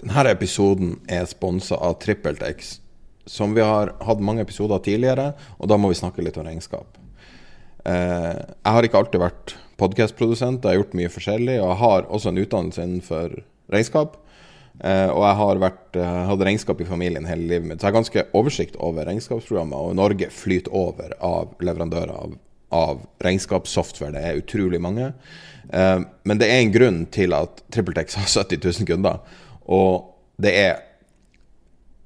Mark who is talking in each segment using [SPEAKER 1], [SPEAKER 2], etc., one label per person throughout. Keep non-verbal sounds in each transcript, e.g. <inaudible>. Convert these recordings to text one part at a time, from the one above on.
[SPEAKER 1] Denne episoden er sponsa av TrippelTex, som vi har hatt mange episoder tidligere, og da må vi snakke litt om regnskap. Eh, jeg har ikke alltid vært podkastprodusent, jeg har gjort mye forskjellig, og jeg har også en utdannelse innenfor regnskap. Eh, og jeg har vært, eh, hatt regnskap i familien hele livet mitt, så jeg har ganske oversikt over regnskapsprogrammet. Og Norge flyter over av leverandører av, av regnskapssoftware. Det er utrolig mange. Men det er en grunn til at TrippelTex har 70 000 kunder. Og det er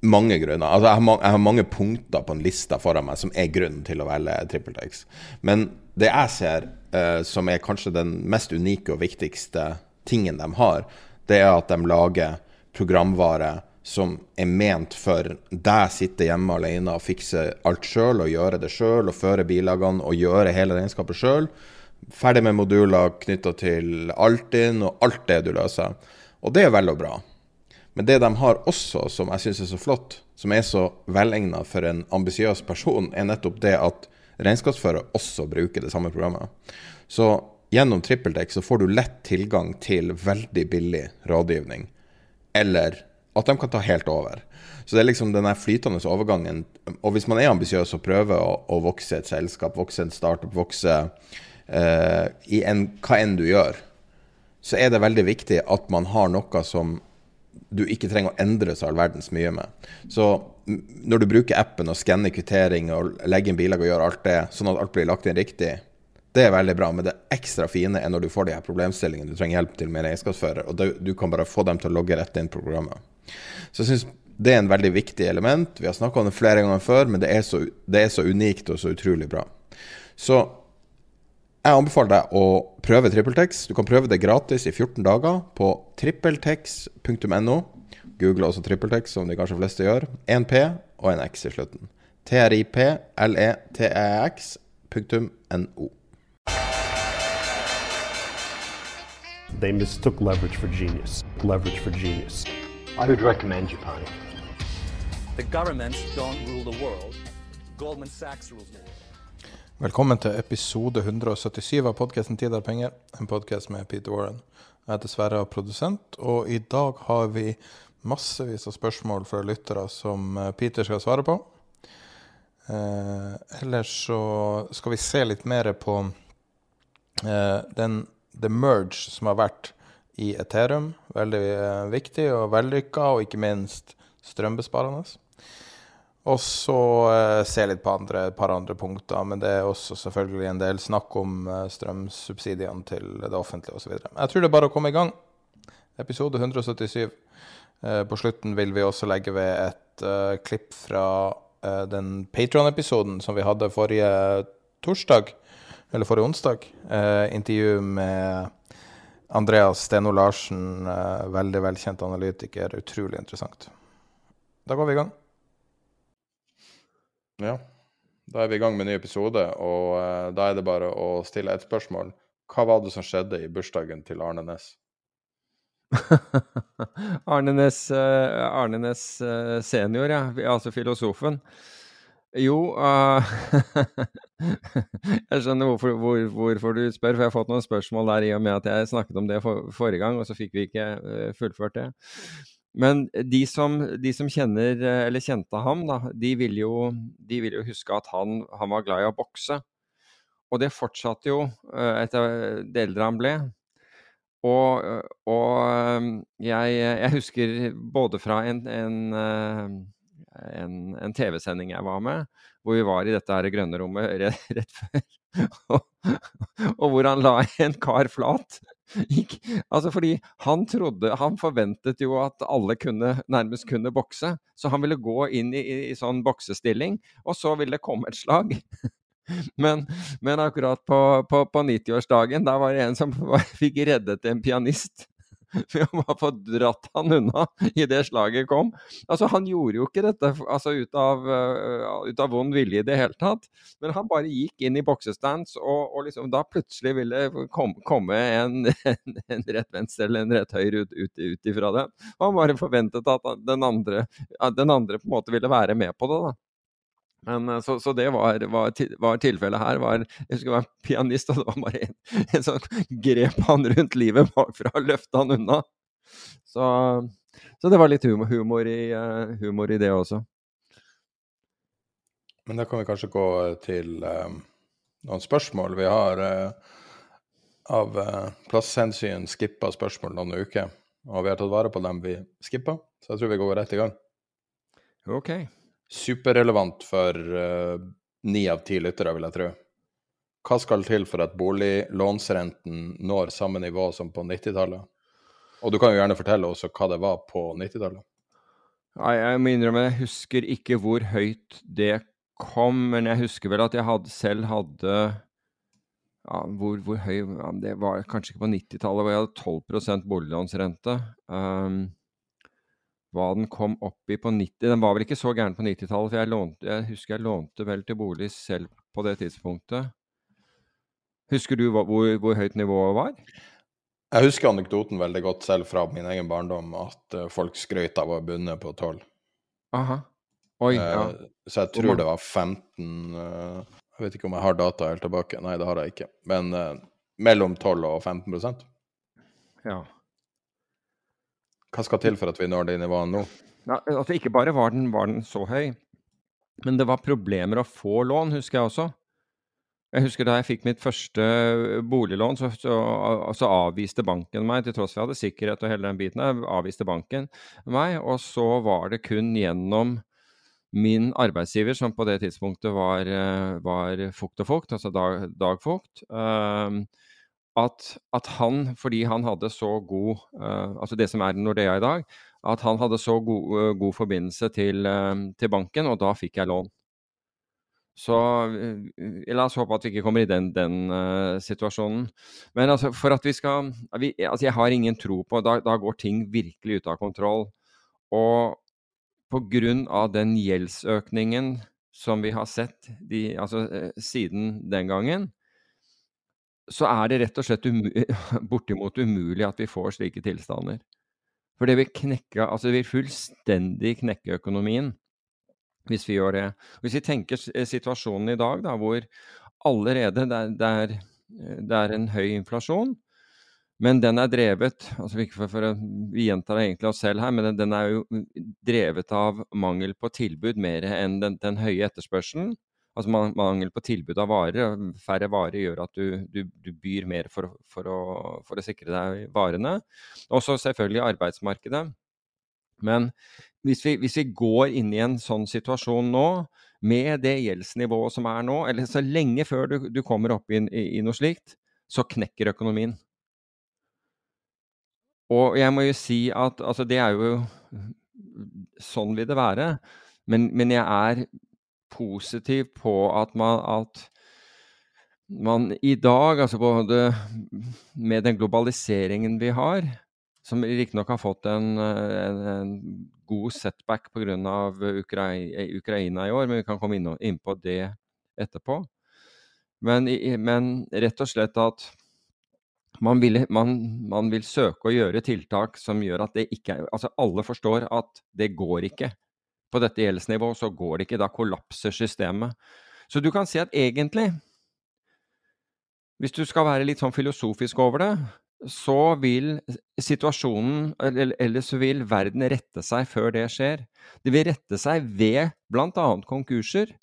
[SPEAKER 1] mange grunner. Altså, jeg, har mange, jeg har mange punkter på en lista foran meg som er grunnen til å velge TrippelTex. Men det jeg ser uh, som er kanskje den mest unike og viktigste tingen de har, det er at de lager programvare som er ment for deg sitte hjemme alene og fikse alt sjøl og gjøre det sjøl og føre bilagene og gjøre hele regnskapet sjøl. Ferdig med moduler knytta til Altinn og alt det du løser. Og det er vel og bra. Men det de har også, som jeg syns er så flott, som er så velegna for en ambisiøs person, er nettopp det at regnskapsfører også bruker det samme programmet. Så gjennom TrippelTex så får du lett tilgang til veldig billig rådgivning. Eller at de kan ta helt over. Så det er liksom den flytende overgangen. Og hvis man er ambisiøs og prøver å, å, vokse et selskap, vokse en startup, vokse eh, i en, hva enn du gjør, så er det veldig viktig at man har noe som du ikke trenger å endre så all verdens mye med. Så når du bruker appen og skanner kvittering og legger inn bilag og gjør alt det, sånn at alt blir lagt inn riktig, det er veldig bra. Men det ekstra fine er når du får de her problemstillingene du trenger hjelp til med en regnskapsfører, og du kan bare få dem til å logge rett inn på programmet. Så jeg syns det er en veldig viktig element. Vi har snakka om det flere ganger før, men det er, så, det er så unikt og så utrolig bra. Så jeg anbefaler deg å prøve TrippelTex. Du kan prøve det gratis i 14 dager på trippeltex.no. Google også TrippelTex, som de kanskje fleste gjør. En P og en X i slutten. T-R-I-P-L-E-T-E-X.no.
[SPEAKER 2] They mistook leverage for genius. Leverage for genius.
[SPEAKER 3] I would recommend Japan.
[SPEAKER 4] The governments don't rule the world. Goldman Sachs rules the world.
[SPEAKER 5] Velkommen til episode 177 av podkasten 'Tid er penger', en podkast med Peter Warren. Jeg heter Sverre, og produsent, og i dag har vi massevis av spørsmål fra lyttere som eh, Peter skal svare på. Eh, ellers så skal vi se litt mer på eh, den the merge som har vært i Ethereum. Veldig eh, viktig og vellykka, og ikke minst strømbesparende. Og så eh, se litt på andre, et par andre punkter, men det er også selvfølgelig en del snakk om eh, strømsubsidiene til det offentlige osv. Jeg tror det er bare å komme i gang. Episode 177. Eh, på slutten vil vi også legge ved et uh, klipp fra uh, den Patron-episoden som vi hadde forrige torsdag, eller forrige onsdag. Uh, intervju med Andreas Steno Larsen, veldig velkjent analytiker. Utrolig interessant. Da går vi i gang.
[SPEAKER 1] Ja. Da er vi i gang med en ny episode, og uh, da er det bare å stille et spørsmål. Hva var det som skjedde i bursdagen til Arne Næss? <laughs>
[SPEAKER 6] Arne Næss eh, Arne Næss eh, senior, ja. Altså filosofen. Jo uh, <laughs> Jeg skjønner hvorfor, hvor, hvorfor, du spør, for jeg har fått noen spørsmål der i og med at jeg snakket om det for, forrige gang, og så fikk vi ikke uh, fullført det. Men de som, de som, kjenner, eller kjente ham, da, de vil jo, vil jo huske at han, han, var glad i å bokse. Og det fortsatte jo uh, etter det eldre han ble. Og, og jeg, jeg, husker både fra en, en en, en TV-sending jeg var med, hvor vi var i dette her grønne rommet rett, rett før. <laughs> og, og, hvor han la en kar flat. <laughs> Gikk, altså fordi han trodde Han forventet jo at alle kunne, nærmest kunne bokse. Så han ville gå inn i, i, i sånn boksestilling, og så ville det komme et slag. <laughs> Men, men akkurat på, på, på 90-årsdagen, da var det en som <laughs> fikk reddet en pianist <laughs> ved å få dratt han unna idet slaget kom. Altså, Han gjorde jo ikke dette altså, ut, av, uh, ut, av, vond vilje i det hele tatt, men han bare gikk inn i boksestands, og, og liksom, da plutselig ville kom, komme en, <laughs> en, en, rett venstre eller en rett høyre ut, ut, ut ifra det. Og han bare forventet at den andre, at den andre på en måte ville være med på det. da. Men, eh, så, så, det var, var, var, tilfellet her. Var, jeg husker det var pianist, og det var bare en, en sånn grep han rundt livet bakfra og løfta han unna. Så, så, det var litt humor, humor, i, uh, humor, i, det også.
[SPEAKER 1] Men da kan vi kanskje gå til um, noen spørsmål. Vi har uh, av uh, plasshensyn skippa spørsmål noen uker. Og vi har tatt vare på dem vi skippa, så jeg tror vi går rett i gang.
[SPEAKER 6] Ok
[SPEAKER 1] superrelevant for uh, ni av ti lyttere, vil jeg tro. Hva skal til for at boliglånsrenten når samme nivå som på 90-tallet? Og du kan jo gjerne fortelle også hva det var på 90-tallet.
[SPEAKER 6] Nei, jeg må innrømme, jeg husker ikke hvor høyt det kom, men jeg husker vel at jeg hadde, selv hadde ja, hvor, hvor, høy Det var kanskje ikke på 90-tallet, hvor jeg hadde 12 boliglånsrente. Um, hva den kom opp i på 90 Den var vel ikke så gæren på 90-tallet, for jeg, lånte, jeg, husker jeg lånte vel til bolig selv på det tidspunktet. Husker du hvor, hvor høyt nivået var?
[SPEAKER 1] Jeg husker anekdoten veldig godt selv fra min egen barndom, at uh, folk skrøt av å ha bundet på 12.
[SPEAKER 6] Aha. Oi, ja.
[SPEAKER 1] Uh, så jeg tror det var 15 uh, eh, Jeg vet ikke om jeg har data helt tilbake. Nei, det har jeg ikke. Men mellom 12 og 15%
[SPEAKER 6] Ja.
[SPEAKER 1] Hva skal til for at vi når det nivået nå?
[SPEAKER 6] Ja, altså Ikke bare var den, var den, så høy, men det var problemer å få lån, husker jeg også. Jeg husker Da jeg fikk mitt første boliglån, så, så, så avviste banken meg, til tross for jeg hadde sikkerhet og hele den biten. avviste banken meg, Og så var det kun gjennom min arbeidsgiver, som på det tidspunktet var, var Fukt og Fukt, altså Dag, Dag Fukt, uh, at, at, han, fordi han hadde så god uh, Altså det som er Nordea i dag, at han hadde så god, uh, god forbindelse til, uh, til, banken, og da fikk jeg lån. Så la oss håpe at vi ikke kommer i den, den situasjonen. Men altså, for at vi skal vi, altså Jeg har ingen tro på da, da går ting virkelig ut av kontroll. Og pga. den gjeldsøkningen som vi har sett de, altså, siden den gangen, så er det rett og slett um <laughs> bortimot umulig at vi får slike tilstander. For det vil knekke, altså det vil fullstendig knekke økonomien hvis vi gjør det. Hvis vi tenker situasjonen i dag, da, hvor allerede det er, en høy inflasjon, men den er drevet altså ikke for, for, Vi gjentar egentlig oss selv her, men den, den, er jo drevet av mangel på tilbud mer enn den, den høye etterspørselen. Altså Mangel på tilbud av varer, færre varer, gjør at du, du, du byr mer for, for, å, for, å, sikre deg varene. Også selvfølgelig arbeidsmarkedet. Men hvis vi, hvis vi, går inn i en sånn situasjon nå, med det gjeldsnivået som er nå, eller så lenge før du, du kommer opp i, i, i, noe slikt, så knekker økonomien. Og jeg må jo si at altså det er jo Sånn vil det være. Men, men jeg er positiv på at man, at man i dag, altså både med den globaliseringen vi har, som riktignok har fått en, en, en god setback pga. Ukraina, Ukraina i år, men vi kan komme inn, inn på det etterpå. Men, men, rett og slett at man vil, man, man vil søke å gjøre tiltak som gjør at det ikke er Altså alle forstår at det går ikke. På dette gjeldsnivået så går det ikke. Da kollapser systemet. Så du kan si at egentlig, hvis du skal være litt sånn filosofisk over det, så vil situasjonen, eller, så vil verden rette seg før det skjer. Det vil rette seg ved bl.a. konkurser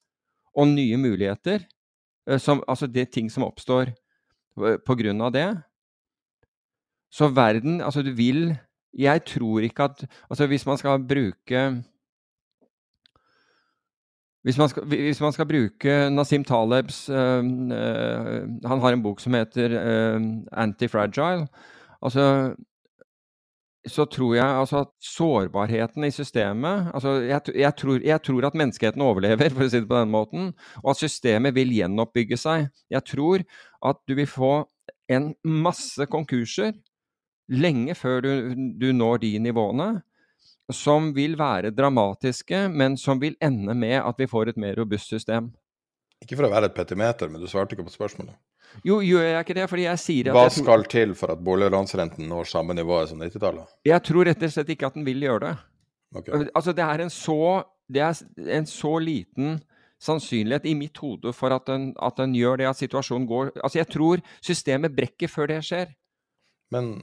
[SPEAKER 6] og nye muligheter. eh, Som, altså det ting som oppstår eh, på grunn av det. Så verden Altså, du vil Jeg tror ikke at Altså, hvis man skal bruke hvis man, skal, hvis man skal bruke Nasim Talebs øh, øh, Han har en bok som heter øh, Antifragile. Altså så tror jeg altså at sårbarheten i systemet altså jeg, jeg, tror, jeg, tror, at menneskeheten overlever, for å si det på den måten, og at systemet vil gjenoppbygge seg. Jeg tror at du vil få en masse konkurser lenge før du, du når de nivåene, som vil være dramatiske, men som vil ende med at vi får et mer robust system.
[SPEAKER 1] Ikke for å være et petimeter, men du svarte ikke på spørsmålet.
[SPEAKER 6] Jo, gjør jeg ikke det? Fordi jeg sier at
[SPEAKER 1] Hva skal til for at boliglånsrenten når samme nivå som 90-tallet?
[SPEAKER 6] Jeg tror rett og slett ikke at den vil gjøre det.
[SPEAKER 1] Okay.
[SPEAKER 6] Altså, det er en så, det er en så liten sannsynlighet i mitt hode for at den, at den gjør det, at situasjonen går Altså, jeg tror systemet brekker før det skjer.
[SPEAKER 1] Men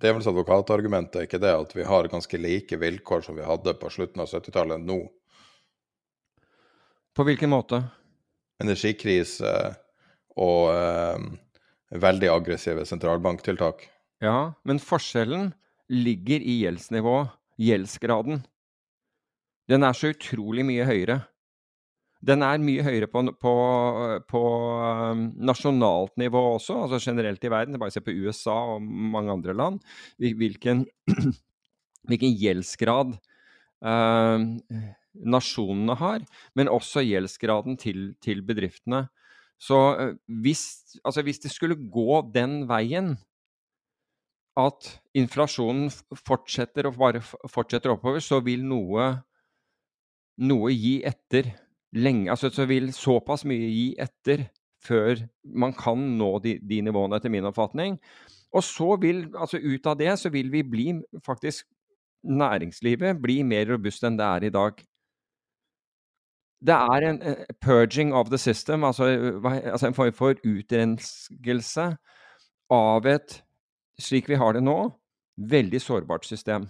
[SPEAKER 1] djevelens advokatargument er ikke det at vi har ganske like vilkår som vi hadde på slutten av 70-tallet nå?
[SPEAKER 6] På hvilken måte?
[SPEAKER 1] Energikrise og eh, veldig aggressive sentralbanktiltak.
[SPEAKER 6] Ja, men forskjellen ligger i gjeldsnivået, gjeldsgraden. Den er så utrolig mye høyere. Den er mye høyere på, på, på um, nasjonalt nivå også, altså generelt i verden. Bare se på USA og mange andre land. Hvilken, <clears throat> hvilken gjeldsgrad eh, nasjonene har, men også gjeldsgraden til, til bedriftene. Så hvis, altså hvis det skulle gå den veien at inflasjonen fortsetter og bare fortsetter oppover, så vil noe, noe gi etter lenge. Altså så vil såpass mye gi etter før man kan nå de, de nivåene, etter min oppfatning. Og så vil, altså ut av det, så vil vi bli faktisk Næringslivet bli mer robust enn det er i dag. Det er en uh, purging of the system, altså, hva- altså en form for utrenskelse av et, slik vi har det nå, veldig sårbart system.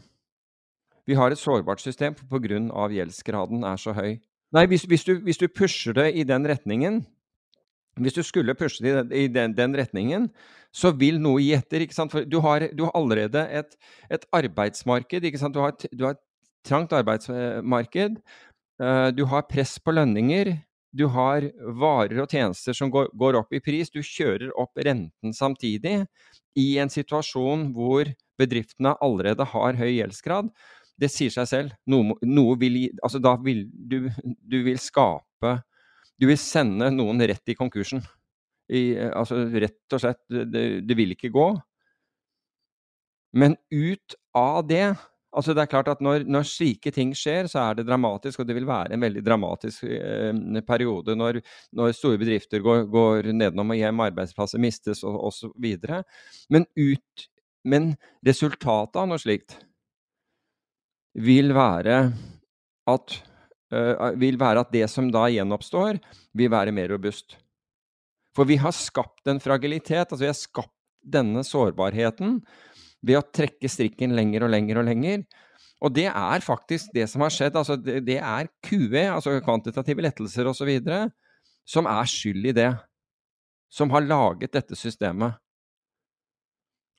[SPEAKER 6] Vi har et sårbart system pga. gjeldsgraden er så høy. Nei, hvis, hvis, du, hvis du pusher det i den retningen, hvis du skulle pushe det i den, den retningen, så vil noe gi etter. ikke sant? For du har, du har allerede et, et arbeidsmarked. ikke sant? Du har, et- du har et trangt arbeidsmarked. eh, Du har press på lønninger. Du har varer og tjenester som går, går opp i pris. Du kjører opp renten samtidig i en situasjon hvor bedriftene allerede har høy gjeldsgrad. Det sier seg selv. Noe, noe vil, altså da vil du, du vil skape Du vil sende noen rett i konkursen. I, altså rett og slett, det, det vil ikke gå. Men ut av det altså Det er klart at når, når slike ting skjer, så er det dramatisk, og det vil være en veldig dramatisk eh, periode når, når store bedrifter går, går nedenom og hjem, arbeidsplasser mistes og osv. Men, ut, men resultatet av noe slikt vil være at uh, vil være at det som da gjenoppstår, vil være mer robust. For vi har skapt en fragilitet, altså vi har skapt denne sårbarheten ved å trekke strikken lenger og lenger og lenger. Og det er faktisk det som har skjedd. altså Det, det er QE, altså kvantitative lettelser osv., som er skyld i det. Som har laget dette systemet.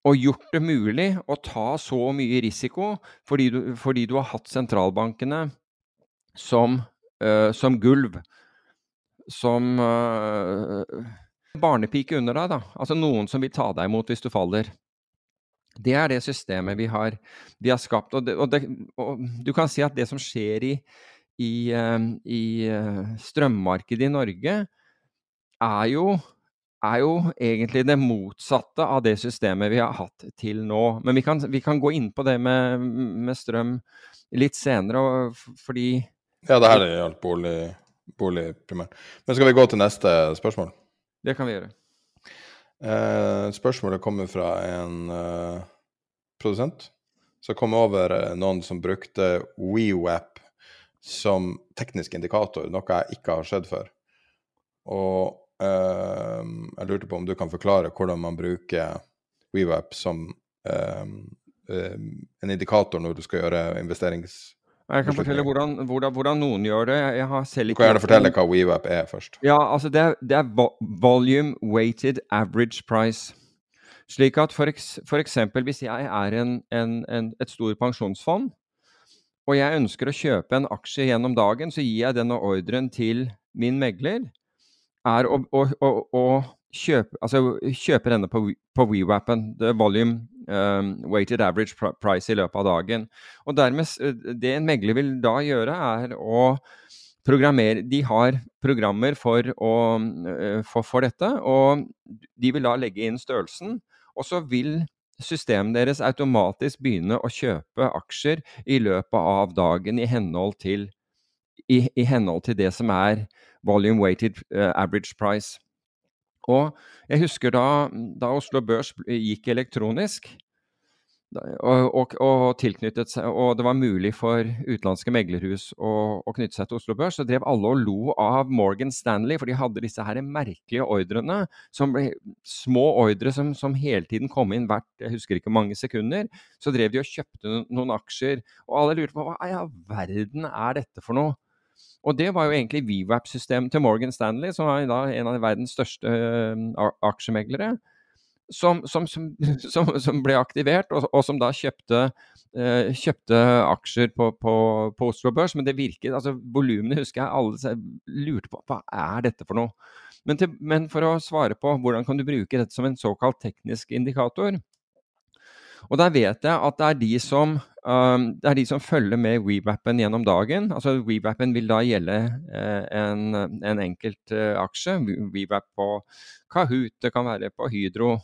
[SPEAKER 6] Og gjort det mulig å ta så mye risiko fordi du, fordi du har hatt sentralbankene som, uh, som gulv. Som uh, barnepike under deg, da. Altså noen som vil ta deg imot hvis du faller. Det er det systemet vi har, vi har skapt. Og, det, og, det, og du kan si at det som skjer i, i, uh, i strømmarkedet i Norge, er jo, er jo egentlig det motsatte av det systemet vi har hatt til nå. Men vi kan, vi kan gå inn på det med, med strøm litt senere, fordi
[SPEAKER 1] Ja, det her gjaldt bolig, bolig primært. Men skal vi gå til neste spørsmål?
[SPEAKER 6] Det kan vi gjøre.
[SPEAKER 1] Eh, spørsmålet kommer fra en eh, produsent som kom over eh, noen som brukte WeWap som teknisk indikator, noe jeg ikke har sett før. Og jeg lurte på om du kan forklare hvordan man bruker WeWap som eh, eh, en indikator når du skal gjøre investerings...
[SPEAKER 6] Jeg kan fortelle hvordan, hvordan, hvordan noen gjør det. Jeg har selv
[SPEAKER 1] Du kan gjerne fortelle hva WeWap er først.
[SPEAKER 6] Ja, altså det er, det er volume weighted average price. Slik at for, eksempel hvis jeg er en, en, en, et stort pensjonsfond, og jeg ønsker å kjøpe en aksje gjennom dagen, så gir jeg denne ordren til min megler, er å, å, å, å kjøpe, altså, kjøpe denne på, på WeWappen, volume um, weighted average price i løpet av dagen. Og dermed, det en megler vil da gjøre, er å programmere De har programmer for, å, øh, for, for dette, og de vil da legge inn størrelsen. Og så vil systemet deres automatisk begynne å kjøpe aksjer i løpet av dagen i henhold til, i, i henhold til det som er volume weighted øh, average price. Og jeg husker da, da Oslo Børs gikk elektronisk, og, og, og tilknyttet seg, og det var mulig for utenlandske meglerhus å, å knytte seg til Oslo Børs, så drev alle og lo av Morgan Stanley, for de hadde disse her merkelige ordrene, som ble små ordre som, som hele tiden kom inn hvert jeg husker ikke mange sekunder. Så drev de og kjøpte noen aksjer, og alle lurte på hva i all verden er dette for noe? Og det var jo egentlig VWAP-systemet til Morgan Stanley, som er en av verdens største ø, aksjemeglere som, som, som, <laughs> som, som ble aktivert, og, og som da kjøpte, eh, kjøpte aksjer på, på, på Oslo Børs. Men det virket, altså volumene husker jeg alle lurte på hva er dette for noe. Men, til, men for å svare på hvordan kan du bruke dette som en såkalt teknisk indikator, og der vet jeg at det er de som, det er de som følger med WeWappen gjennom dagen. Altså WeWappen vil da gjelde eh, en, en enkelt eh, aksje. WeWap på Kahoot, det kan være på Hydro,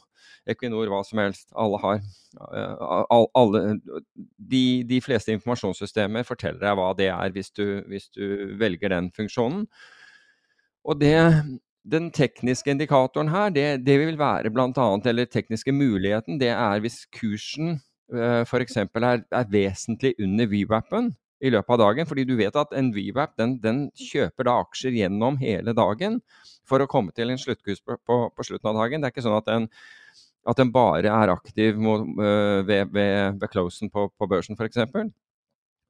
[SPEAKER 6] Equinor, hva som helst. Alle har eh, all, alle, de, de fleste informasjonssystemer forteller deg hva det er hvis du, hvis du velger den funksjonen. Og det, den tekniske indikatoren her, det, det vil være annet, eller tekniske muligheten, det er hvis kursen f.eks. Er, er vesentlig under VWAP-en i løpet av dagen. Fordi du vet at en VWAP den, den kjøper da aksjer gjennom hele dagen for å komme til en sluttkurs på, på, på slutten av dagen. Det er ikke sånn at den, at den bare er aktiv mot, øh, ved, ved, ved closen på, på børsen f.eks.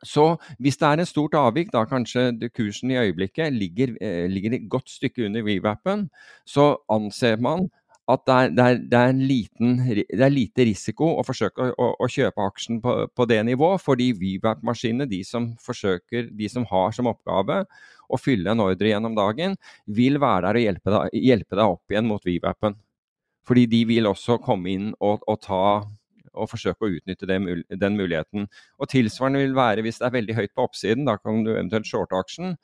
[SPEAKER 6] Så hvis det er en stort avvik, da kanskje kursen i øyeblikket ligger, eh, ligger et godt stykke under VWAP-en, så anser man at det er, det er, det er, en liten, det er lite risiko å forsøke å, å, å kjøpe aksjen på, på det nivået, fordi VWAP-maskinene, de som forsøker, de som har som oppgave å fylle en ordre gjennom dagen, vil være der og hjelpe deg, hjelpe deg opp igjen mot VWAP-en. Fordi de vil også komme inn og, og ta og forsøke å utnytte mul- den muligheten. Og tilsvarende vil være hvis det er veldig høyt på oppsiden, da kan du eventuelt shorte aksjen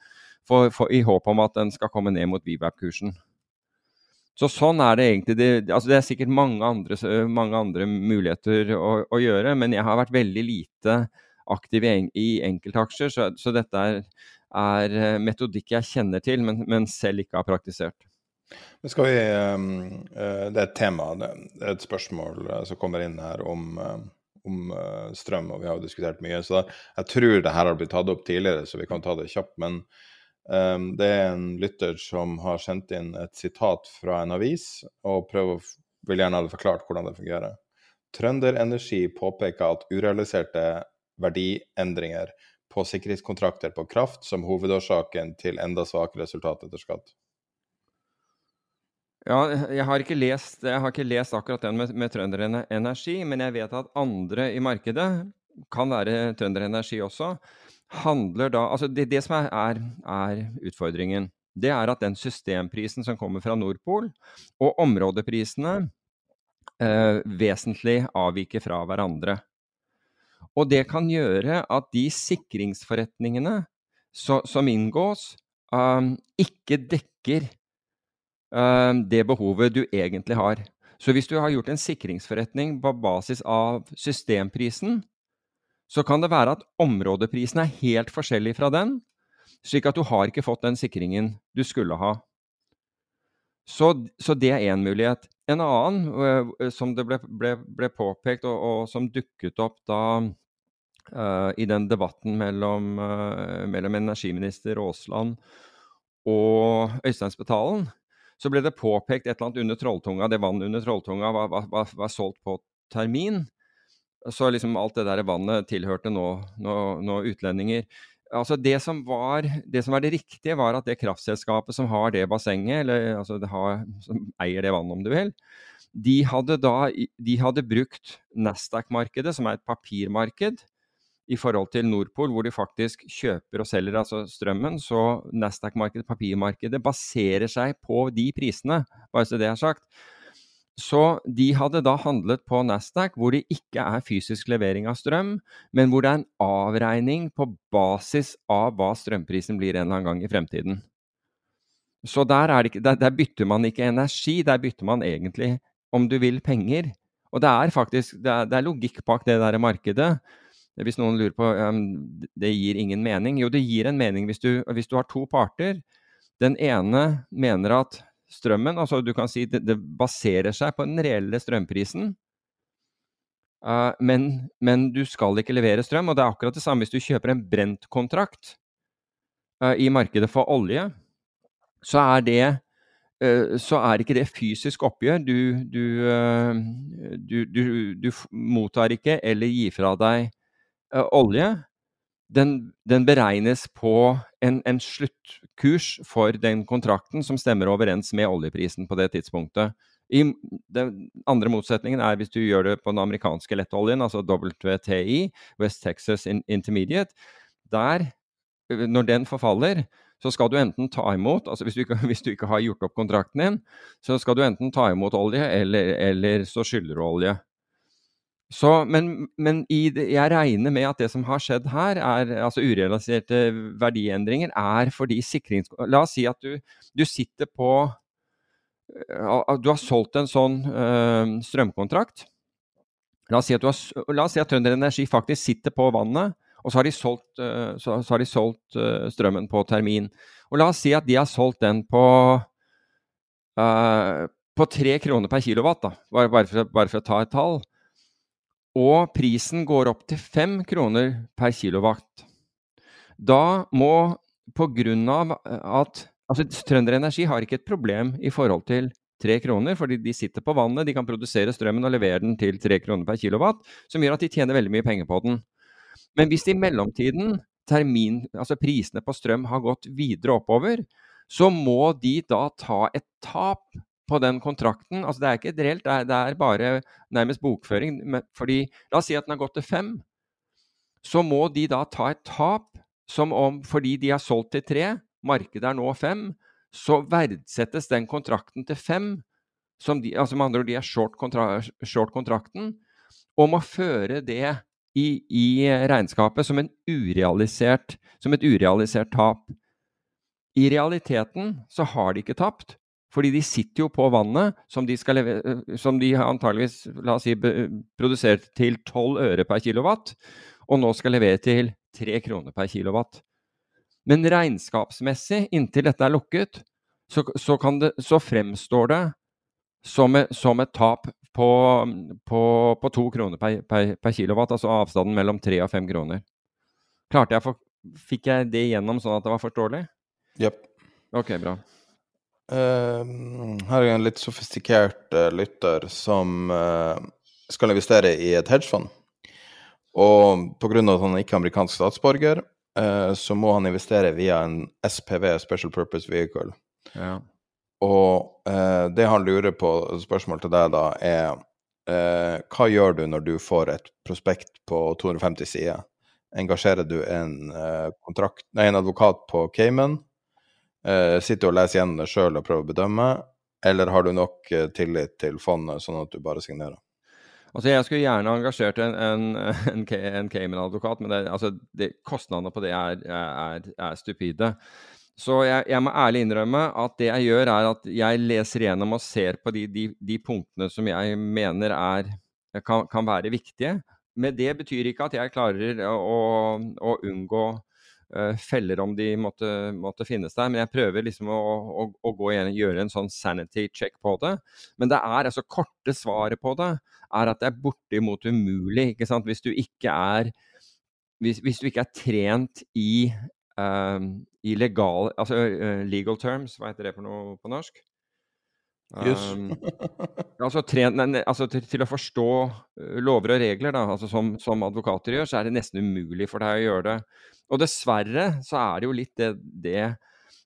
[SPEAKER 6] for, for, i håp om at den skal komme ned mot VWAP-kursen. Så sånn er det egentlig. Det, altså det er sikkert mange andre, mange andre muligheter å, å gjøre, men jeg har vært veldig lite aktiv i, en, i enkeltaksjer, så, så dette er, er eh, metodikk jeg kjenner til, men, men selv ikke har praktisert.
[SPEAKER 1] Vi um, eh, Det er et tema, det er et spørsmål eh, som kommer inn her om, eh, om eh, strøm, og vi har jo diskutert mye. Så jeg tror det her har blitt tatt opp tidligere, så vi kan ta det kjapt. Men um, det er en lytter som har sendt inn et sitat fra en avis, og prøver, vil gjerne ha det forklart hvordan det fungerer. Trønder Energi påpeker at urealiserte verdiendringer på sikkerhetskontrakter på kraft som hovedårsaken til enda svakere resultat etter skatt.
[SPEAKER 6] Ja, jeg har lest, jeg har ikke lest akkurat den med, med Trønder Energi, men jeg vet at andre i markedet, kan være Trønder Energi også, handler da Altså det, det som er, er, er utfordringen, det er at den systemprisen som kommer fra Nordpol, og områdeprisene eh, vesentlig avviker fra hverandre. Og det kan gjøre at de sikringsforretningene så, som inngås, um, ikke dekker um, det behovet du egentlig har. Så hvis du har gjort en sikringsforretning på basis av systemprisen, så kan det være at områdeprisen er helt forskjellig fra den, slik at du har ikke fått den sikringen du skulle ha. Så, så det er én mulighet. en annen uh, som det ble, ble, ble påpekt, og, og, som dukket opp da uh, i den debatten mellom, uh, mellom energiminister Aasland og Øystein Spetalen, så ble det påpekt et eller annet under Trolltunga. Det vannet under Trolltunga var, var, var, var solgt på termin. Så liksom alt det der vannet tilhørte nå, nå, nå utlendinger altså det som, var, det som var det riktige, var at det kraftselskapet som har det bassenget, eller altså har, som eier det vannet, om du vil, de hadde da de hadde brukt Nasdaq-markedet, som er et papirmarked, i forhold til Nordpol, hvor de faktisk kjøper og selger altså strømmen. Så Nasdaq-markedet, papirmarkedet, baserer seg på de prisene, bare så det er sagt. Så de hadde da handlet på Nasdaq, hvor det ikke er fysisk levering av strøm, men hvor det er en avregning på basis av hva strømprisen blir en eller annen gang i fremtiden. Så der, ikke, der, der bytter man ikke energi, der bytter man egentlig, om du vil, penger. Og det er faktisk det er, det er logikk bak det der markedet. Hvis noen lurer på um, det gir ingen mening. Jo, det gir en mening hvis du, hvis du har to parter. Den ene mener at strømmen. Altså du kan si det, det baserer seg på den reelle strømprisen. Uh, men, men, du skal ikke levere strøm. Og det er akkurat det samme hvis du kjøper en brentkontrakt uh, i markedet for olje. Så er det uh, så er ikke det fysisk oppgjør. Du, du, du, du, mottar ikke eller gir fra deg olje den, den, beregnes på en, en, sluttkurs for den kontrakten som stemmer overens med oljeprisen på det tidspunktet. I, den andre motsetningen er hvis du gjør det på den amerikanske lettoljen, altså WTI, West Texas Intermediate. Der, når den forfaller, så skal du enten ta imot altså hvis du, ikke, <laughs> hvis du ikke har gjort opp kontrakten din, så skal du enten ta imot olje, eller, eller så skylder du olje. Så, men, men det, jeg regner med at det som har skjedd her, er, altså urealiserte verdiendringer, er fordi sikrings... La oss si at du, du sitter på uh, Du har solgt en sånn øh, strømkontrakt. La oss si at, har, la oss si at Trønder Energi faktisk sitter på vannet, og så har de solgt, øh, så, så har de solgt strømmen på termin. Og la oss si at de har solgt den på på tre kroner per kilowatt, da, bare, bare, for, bare for å ta et tall og prisen går opp til 5 kroner per kilowatt. Da må, på grunn av at Altså, Trønder Energi har ikke et problem i forhold til 3 kroner, fordi de sitter på vannet, de kan produsere strømmen og levere den til 3 kroner per kilowatt, som gjør at de tjener veldig mye penger på den. Men hvis i mellomtiden termin, altså prisene på strøm har gått videre oppover, så må de da ta et tap på den kontrakten. Altså det er ikke et reelt, det er, det er bare nærmest bokføring. Fordi, la oss si at den har gått til fem. Så må de da ta et tap som om fordi de har solgt til tre, markedet er nå fem, så verdsettes den kontrakten til fem. Som de, altså med andre ord, de er short, kontra, short kontrakten, og må føre det i, i regnskapet som, som et urealisert tap. I realiteten så har de ikke tapt, fordi de sitter jo på vannet som de, skal leve, eh, som de antageligvis la oss si, produserer til 12 øre per kilowatt, og nå skal levere til 3 kroner per kilowatt. Men regnskapsmessig, inntil dette er lukket, så, så, det, så fremstår det som, et, som et tap på, på, på 2 kroner per, per, per, kilowatt, altså avstanden mellom 3 og 5 kroner. Klarte jeg for, Fikk jeg det gjennom sånn at det var forståelig?
[SPEAKER 1] Jepp.
[SPEAKER 6] Ok, bra.
[SPEAKER 1] Uh, her er en litt sofistikert uh, lytter som uh, skal investere i et hedgefond. Og pga. at han ikke er amerikansk statsborger, uh, så må han investere via en SPV, Special Purpose Vehicle.
[SPEAKER 6] Ja.
[SPEAKER 1] Og det han lurer på, spørsmål til deg da, er hva gjør du når du får et prospekt på 250 sider? Engasjerer du en, kontrakt, nei, en advokat på Cayman? Eh, sitter og leser gjennom det sjøl og prøver å bedømme, eller har du nok eh, tillit til fondet, sånn at du bare signerer?
[SPEAKER 6] Altså, Jeg skulle gjerne engasjert en, en, <laughs> en, en Cayman-advokat, men det, altså, kostnadene på det er, er, er stupide. Så jeg, jeg, må ærlig innrømme at det jeg gjør, er at jeg leser gjennom og ser på de, de, de punktene som jeg mener er, kan, kan, være viktige. Men det betyr ikke at jeg klarer å, å unngå feller om de måtte, måtte, finnes der. Men jeg prøver liksom å, å, å igjen, gjøre en sånn sanity check på det. Men det er altså korte svaret på det er at det er bortimot umulig. ikke sant? Hvis du ikke er, hvis, hvis du ikke er trent i, uh, i legal, altså, uh, legal terms, hva heter det for noe på norsk? Um, altså, altså til, til, å forstå uh, lover og regler, da, altså som, som, advokater gjør, så er det nesten umulig for deg å gjøre det. Og dessverre så er det jo litt det, det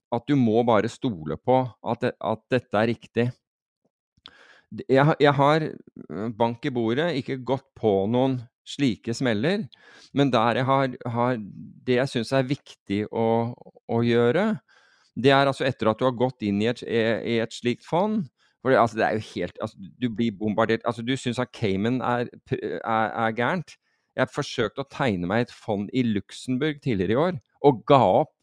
[SPEAKER 6] at du må bare stole på at, det, at dette er riktig. Jeg, jeg, har øh, bank i bordet, ikke gått på noen slike smeller, men der jeg har, har det jeg syns er viktig å, å, gjøre, det er altså etter at du har gått inn i et, i et slikt fond, for altså, det er jo helt altså, Du blir bombardert altså, Du syns at Cayman er, er, er, gærent. Jeg forsøkte å tegne meg et fond i Luxembourg tidligere i år, og ga opp.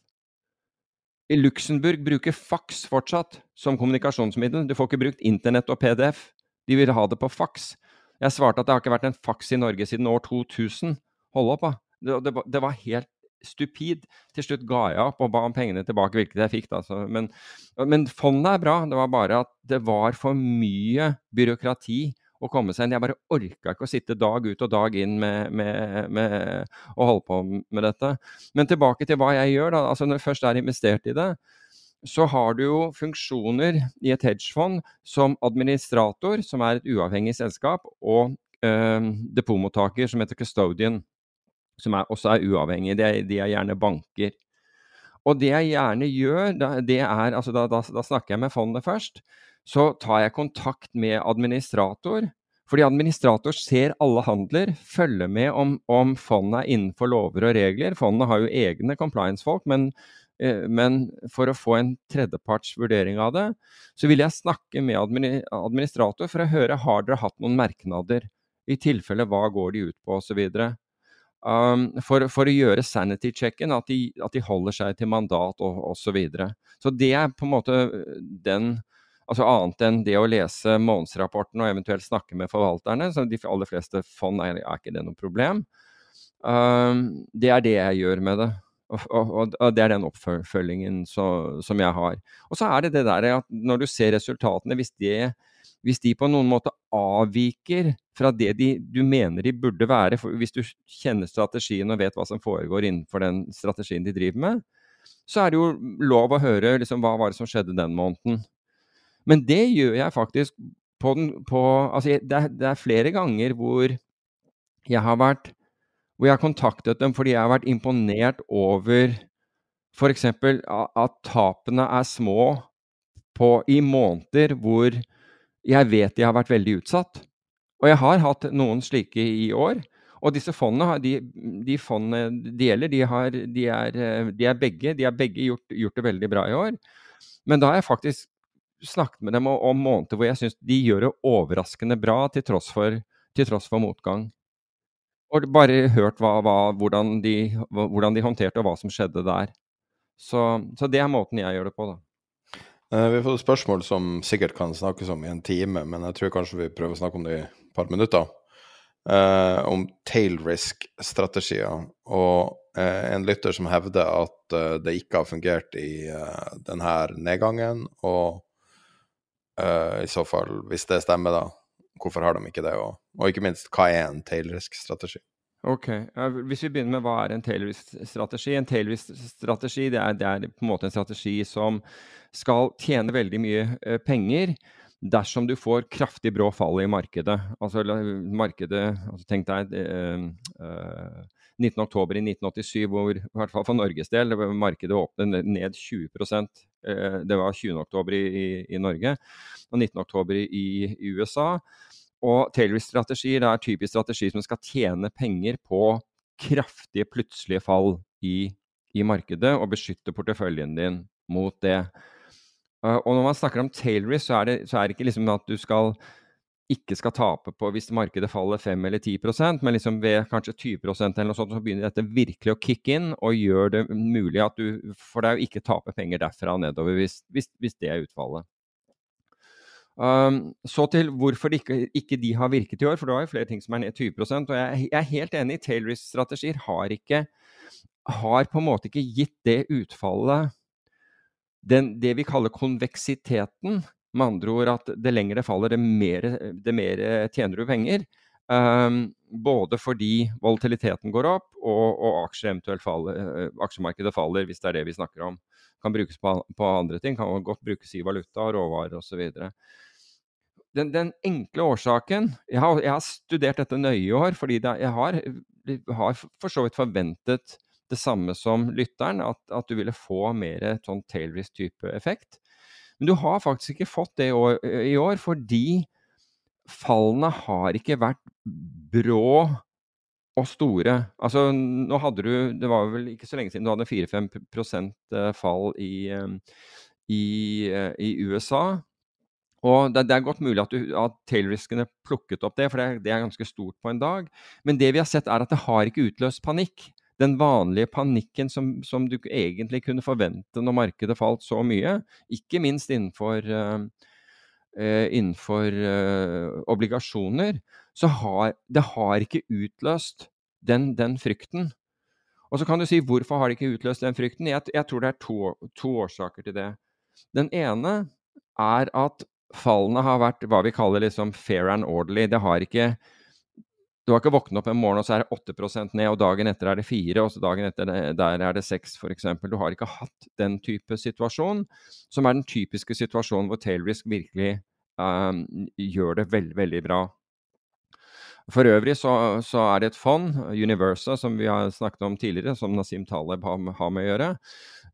[SPEAKER 6] I Luxembourg bruker faks fortsatt som kommunikasjonsmiddel. Du får ikke brukt internett og PDF. De vil ha det på faks. Jeg svarte at det har ikke vært en faks i Norge siden år 2000. Hold opp, da. Det, det, det var helt stupid. Til slutt ga jeg opp og ba om pengene tilbake, hvilket jeg fikk. da. Så, men, men fondet er bra. Det var bare at det var for mye byråkrati å komme seg inn. Jeg bare orka ikke å sitte dag ut og dag inn med, med, med, å holde på med dette. Men tilbake til hva jeg gjør. da, altså Når jeg først er investert i det, så har du jo funksjoner i et hedgefond som administrator, som er et uavhengig selskap, og øh, depotmottaker, som heter custodian som er, også er uavhengige. De er, de er, gjerne banker. Og det jeg gjerne gjør, det er altså da, da, da snakker jeg med fondet først. Så tar jeg kontakt med administrator. Fordi administrator ser alle handler, følger med om, om fondet er innenfor lover og regler. Fondet har jo egne compliance-folk, men, eh, men, for å få en tredjeparts vurdering av det, så vil jeg snakke med administrator for å høre har dere hatt noen merknader. I tilfelle hva går de ut på, osv. Um, for, for, å gjøre sanity-checken, at, at, de holder seg til mandat og osv. Så, videre. så det er på en måte den altså Annet enn det å lese månedsrapporten og eventuelt snakke med forvalterne, så de aller fleste fond er, er ikke det noe problem. Um, det er det jeg gjør med det. Og, og, og det er den oppfølgingen så, som jeg har. Og så er det det der at når du ser resultatene, hvis det hvis de på noen måte avviker fra det de, du mener de burde være, hvis du kjenner strategien og vet hva som foregår innenfor den strategien de driver med, så er det jo lov å høre liksom, hva var det som skjedde den måneden. Men det gjør jeg faktisk på den på, altså, det, er, det er flere ganger hvor jeg har vært hvor jeg har kontaktet dem fordi jeg har vært imponert over f.eks. at tapene er små på, i måneder hvor jeg vet de har vært veldig utsatt. Og jeg har hatt noen slike i år. Og disse fondene, de, de fondene det gjelder, de, har, de, er, de, er, begge, de har begge gjort, gjort, det veldig bra i år. Men da har jeg faktisk snakket med dem om, om måneder hvor jeg syns de gjør det overraskende bra til tross for, til tross for motgang. Og bare hørt hva, hva, hvordan, hvordan, de, håndterte og hva som skjedde der. Så, så det er måten jeg gjør det på, da.
[SPEAKER 1] Uh, vi har fått spørsmål som sikkert kan snakkes om i en time, men jeg tror kanskje vi prøver å snakke om det i et par minutter. Eh, om tail risk-strategier. Og eh, en lytter som hevder at det ikke har fungert i denne nedgangen. Og i så fall, hvis det stemmer, da, hvorfor har de ikke det? Og, og ikke minst, hva er en tail risk-strategi?
[SPEAKER 6] Ok, Hvis vi begynner med hva er en tailwind-strategi? En tailwind-strategi det, det, er på en måte en strategi som skal tjene veldig mye eh, penger dersom du får kraftig brå fall i markedet. Altså markedet altså Tenk deg eh, eh, 19.10 i 1987, hvor i hvert fall for Norges del markedet åpnet ned 20 eh, Det var 20.10 i, i, i Norge og 19.10 i, i USA. Og Taylor-strategier er typisk strategi som skal tjene penger på kraftige, plutselige fall i, i markedet, og beskytte porteføljen din mot det. Uh, og når man snakker om tail så er det, så er det ikke liksom at du skal ikke skal tape på hvis markedet faller 5 eller 10% men liksom ved kanskje 20% eller noe sånt, så begynner dette virkelig å kicke inn og gjør det mulig at du for deg å ikke tape penger derfra og nedover, hvis, hvis, hvis det er utfallet. Um, så til hvorfor ikke, ikke, de har virket i år, for det var jo flere ting som er ned 20 Og jeg, jeg er helt enig, i Tailrisk-strategier har ikke har på en måte ikke gitt det utfallet den, Det vi kaller konveksiteten, med andre ord at det lenger det faller, det mer, det mer tjener du penger. Um, både fordi volatiliteten går opp, og, og faller, uh, aksjemarkedet faller, hvis det er det vi snakker om. Kan brukes på, på andre ting, kan godt brukes i valuta, råvarer osv. Den, den enkle årsaken jeg har, jeg har, studert dette nøye i år, fordi det, jeg har, har for så vidt forventet det samme som lytteren, at, at du ville få mer sånn tail risk-type effekt. Men du har faktisk ikke fått det i år, i år, fordi fallene har ikke vært brå og store. Altså, nå hadde du Det var vel ikke så lenge siden du hadde 4-5 eh, fall i, eh, i, eh, i, USA. Og det, det, er godt mulig at, at tail-riskene plukket opp det, for det, det, er ganske stort på en dag. Men det vi har sett, er at det har ikke utløst panikk den vanlige panikken som, som, du egentlig kunne forvente når markedet falt så mye, ikke minst innenfor, uh, innenfor uh, obligasjoner, så har det har ikke utløst den, den, frykten. Og så kan du si hvorfor har det ikke utløst den frykten? Jeg, jeg tror det er to, to årsaker til det. Den ene er at fallene har vært hva vi kaller liksom fair and orderly. Det har ikke du har ikke våknet opp en morgen og så er det 8 ned, og dagen etter er det 4 og så dagen etter der er det 6 f.eks. Du har ikke hatt den type situasjon, som er den typiske situasjonen hvor tailrisk virkelig um, gjør det veldig, veldig bra. For øvrig så, så, er det et fond, Universa, som vi har snakket om tidligere, som Nasim Taleb har, har med å gjøre.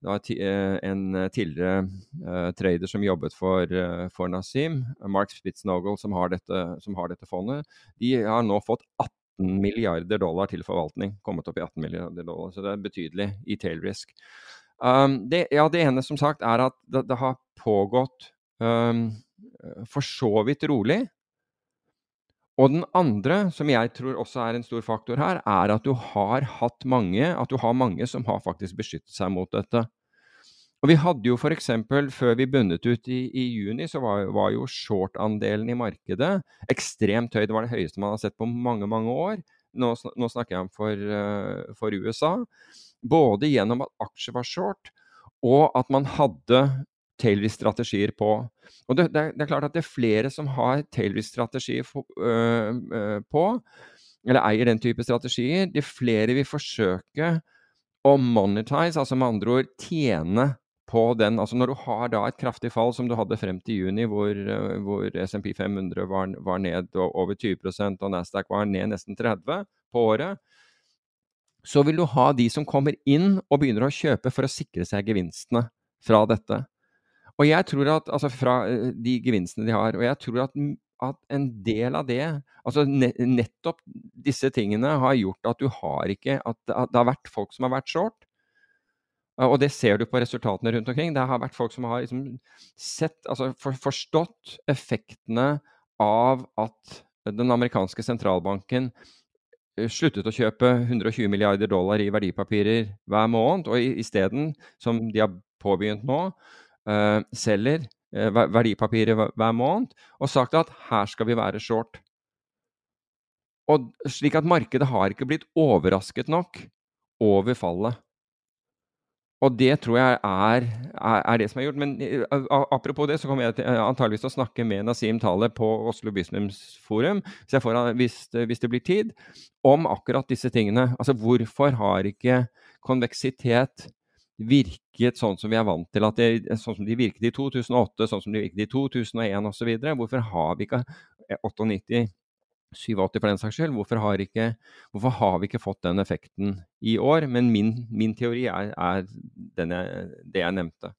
[SPEAKER 6] Det var eh, en tidligere uh, trader som jobbet for, for Nasim, Mark Spitznogel, som har, dette, som har dette fondet. De har nå fått 18 milliarder dollar til forvaltning. Kommet opp i 18 milliarder dollar, så det er betydelig i tail risk. Um, det, ja, det ene som sagt er at det, det har pågått um, for så vidt rolig. Og den andre, som jeg tror også er en stor faktor her, er at du har hatt mange, at du har mange som har faktisk beskyttet seg mot dette. Og Vi hadde jo f.eks. før vi bundet ut i, i juni, så var, var jo short-andelen i markedet ekstremt høy. Det var det høyeste man har sett på mange, mange år. Nå, nå snakker jeg om for, uh, for USA. Både gjennom at aksjer var short, og at man hadde tailwind-strategier på. Og det, det, det, er klart at det er flere som har tailwind-strategier øh, på, eller eier den type strategier. De flere vil forsøke å monetize, altså med andre ord tjene på den. Altså når du har da et kraftig fall som du hadde frem til juni, hvor, hvor SMP 500 var, var, ned over 20% og Nasdaq var ned nesten 30 på året, så vil du ha de som kommer inn og begynner å kjøpe for å sikre seg gevinstene fra dette. Og jeg tror at, altså Fra eh, de gevinstene de har. Og jeg tror at, at en del av det altså Nettopp disse tingene har gjort at du har ikke At, at det har vært folk som har vært short. Og det ser du på resultatene rundt omkring. Det har vært folk som har liksom sett, altså for, forstått effektene av at den amerikanske sentralbanken eh, sluttet å kjøpe 120 milliarder dollar i verdipapirer hver måned, og isteden, som de har påbegynt nå, selger uh, verdipapirer hver måned, og sagt at her skal vi være short. Og slik at markedet har ikke blitt overrasket nok over fallet. Og det tror jeg er, er, er, det som er gjort. Men apropos det, så kommer jeg antageligvis til å snakke med Nasim Taleb på Oslo Business Forum, får, hvis, hvis, det blir tid, om akkurat disse tingene. Altså hvorfor har ikke konveksitet virket sånn som vi er vant til, det, sånn som de virket i 2008, sånn som de virket i 2001 osv. Hvorfor har vi ikke 98, 87 for den saks skyld, hvorfor har, ikke, hvorfor har, vi ikke fått den effekten i år? Men min, min teori er, er jeg, det jeg nevnte.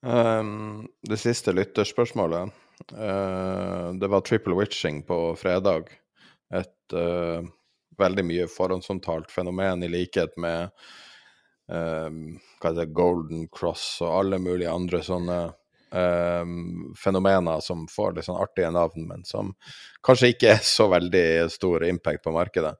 [SPEAKER 1] Um, det siste lytterspørsmålet. Uh, det var triple witching på fredag. Et uh, veldig mye forhåndsomtalt fenomen i likhet med um, hva heter det, Golden Cross og alle mulige andre sånne um, fenomener som får litt sånn artige navn, men som kanskje ikke er så veldig stor impact på markedet.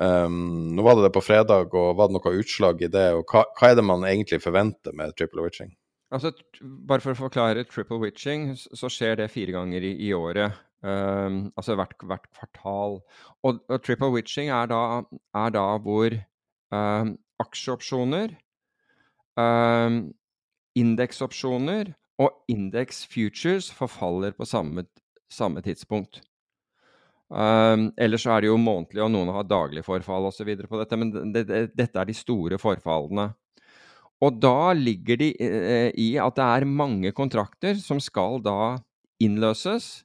[SPEAKER 1] Um, nå var det det på fredag, og var det noe utslag i det? Og hva, hva er det man egentlig forventer med triple witching?
[SPEAKER 6] Altså, bare for å forklare triple witching, så skjer det fire ganger i, i året. Um, altså hvert, hvert, kvartal. Og, og, triple witching er da, er da hvor um, aksjeopsjoner, um, indeksopsjoner og indeks futures forfaller på samme, samme tidspunkt. Um, ellers er det jo månedlig, og noen har daglig forfall osv. på dette, men det, det, dette er de store forfallene. Og da ligger de eh, i at det er mange kontrakter som skal da innløses.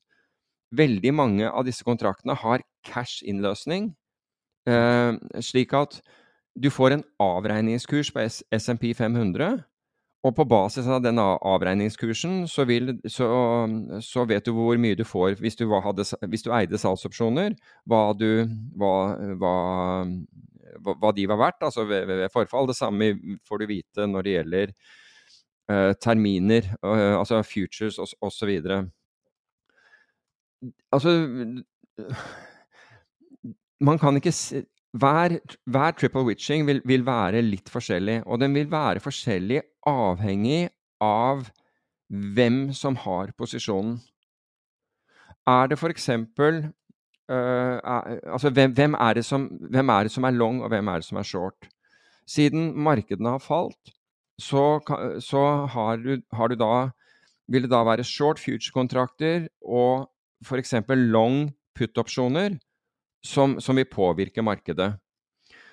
[SPEAKER 6] Veldig mange av disse kontraktene har cash-innløsning, eh, slik at du får en avregningskurs på SMP 500. Og på basis av den avregningskursen så, vil, så, så, vet du hvor mye du får hvis du, hadde, hvis du eide salgsopsjoner, hva, du, hva, hva, hva, de var verdt altså ved, ved, forfall. Det samme får du vite når det gjelder uh, terminer, uh, altså futures osv. Altså Man kan ikke hver, hver, triple witching vil, vil, være litt forskjellig, og den vil være forskjellig avhengig av hvem som har posisjonen. Er det f.eks. Uh, altså hvem, hvem, er som, hvem, er det som, er long, og hvem er det som er short? Siden markedene har falt, så, så har, du, har, du, da Vil det da være short future-kontrakter og f.eks. long put-opsjoner som, som, vil påvirke markedet?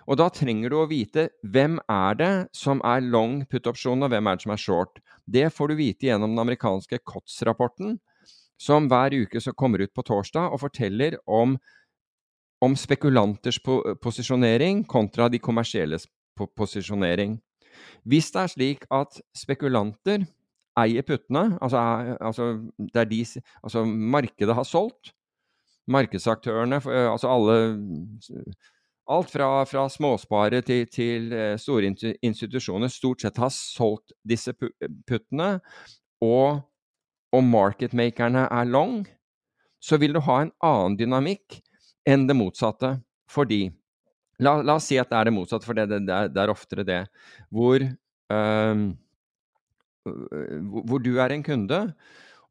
[SPEAKER 6] Og da trenger du å vite hvem er det som er long put-opsjonen, og hvem er det som er short. Det får du vite gjennom den amerikanske COTS-rapporten som hver uke kommer ut på torsdag og forteller om, om spekulanters po posisjonering kontra de kommersielles po posisjonering. Hvis det er slik at spekulanter eier puttene, altså, altså, de, altså markedet har solgt, markedsaktørene, altså alle Alt fra, fra småsparere til, til, eh, store institusjoner stort sett har solgt disse puttene, og og marketmakerne er long, så vil du ha en annen dynamikk enn det motsatte. Fordi La, la oss si at det er det motsatte, for det, det, det er oftere det. Hvor, øh, hvor du er en kunde,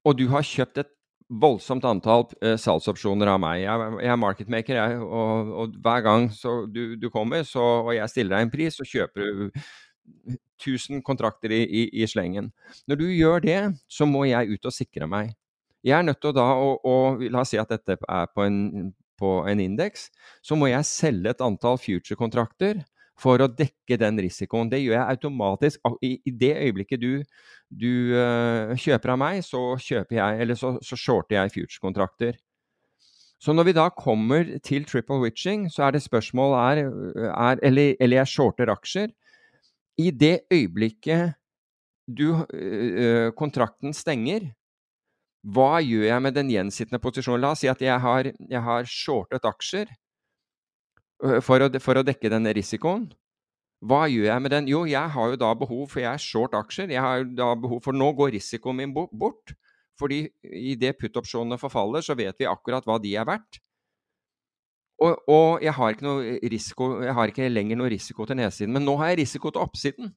[SPEAKER 6] og du har kjøpt et voldsomt antall uh, salgsopsjoner av meg. Jeg, jeg er marketmaker, jeg, og, og, hver gang du, du, kommer så, og jeg stiller deg en pris, så kjøper du 1000 kontrakter i, i, i, slengen. Når du gjør det, så må jeg ut og sikre meg. Jeg er nødt til da å, å La oss si at dette er på en, på en indeks. Så må jeg selge et antall future-kontrakter for å dekke den risikoen. Det gjør jeg automatisk. I, det øyeblikket du, du uh, kjøper av meg, så kjøper jeg, eller så, så shorter jeg future-kontrakter. Så når vi da kommer til triple witching, så er det spørsmål er, er eller, eller jeg shorter aksjer, i det øyeblikket du, øh, kontrakten stenger, hva gjør jeg med den gjensittende posisjonen? La oss si at jeg har, jeg har shortet aksjer for å, for å, dekke denne risikoen. Hva gjør jeg med den? Jo, jeg har jo da behov for Jeg er short aksjer. Jeg har jo da behov for Nå går risikoen min bort. Fordi idet put-opsjonene forfaller, så vet vi akkurat hva de er verdt. Og, og, jeg har risiko, jeg har ikke lenger noe risiko til nedsiden, men nå har jeg risiko til oppsiden.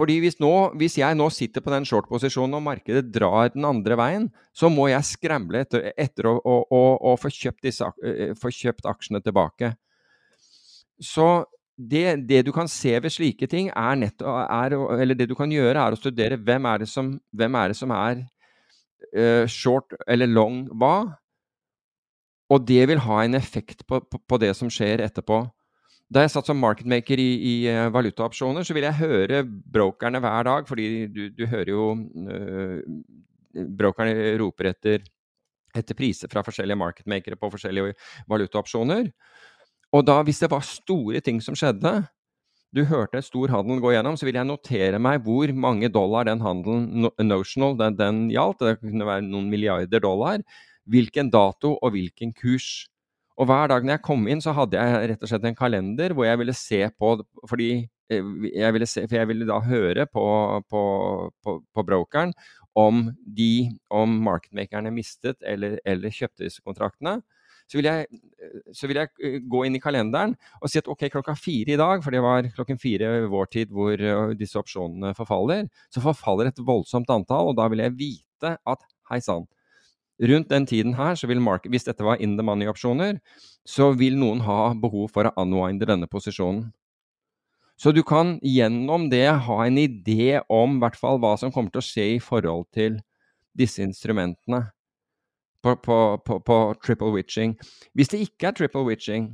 [SPEAKER 6] Fordi hvis, nå, hvis jeg nå sitter på den short-posisjonen og markedet drar den andre veien, så må jeg skramle etter, etter å, å, å, å få, kjøpt disse, eh, få, kjøpt aksjene tilbake. Så det, det, du kan se ved slike ting, er nett, er, eller det du kan gjøre, er å studere hvem er det som, er, det som er uh, short eller long hva, og det vil ha en effekt på, på, på, det som skjer etterpå. Da jeg satt som marketmaker i, i uh, valutaopsjoner, så ville jeg høre brokerne hver dag, fordi du, du hører jo øh, Brokerne roper etter, etter, priser fra forskjellige marketmakere på forskjellige valutaopsjoner. Og da, hvis det var store ting som skjedde, du hørte stor handel gå gjennom, så ville jeg notere meg hvor mange dollar den handelen notional den, den gjaldt. Det kunne være noen milliarder dollar hvilken dato og hvilken kurs. Og hver dag når jeg kom inn, så hadde jeg rett og slett en kalender hvor jeg ville se på fordi eh, jeg ville se, For jeg ville da høre på, på, på, på brokeren om de, om marketmakerne mistet eller, eller kjøpte disse kontraktene. Så ville, jeg, så ville, jeg, eh, gå inn i kalenderen og si at ok, klokka fire i dag, for det var klokken fire vår tid hvor eh, disse opsjonene forfaller, så forfaller et voldsomt antall, og da vil jeg vite at hei sann, Rundt den tiden her, så vil market, hvis dette var in the money-opsjoner, så vil noen ha behov for å unwinde denne posisjonen. Så du kan gjennom det ha en idé om hvert fall hva som kommer til å skje i forhold til disse instrumentene på, på, på, på triple witching. Hvis det ikke er triple witching,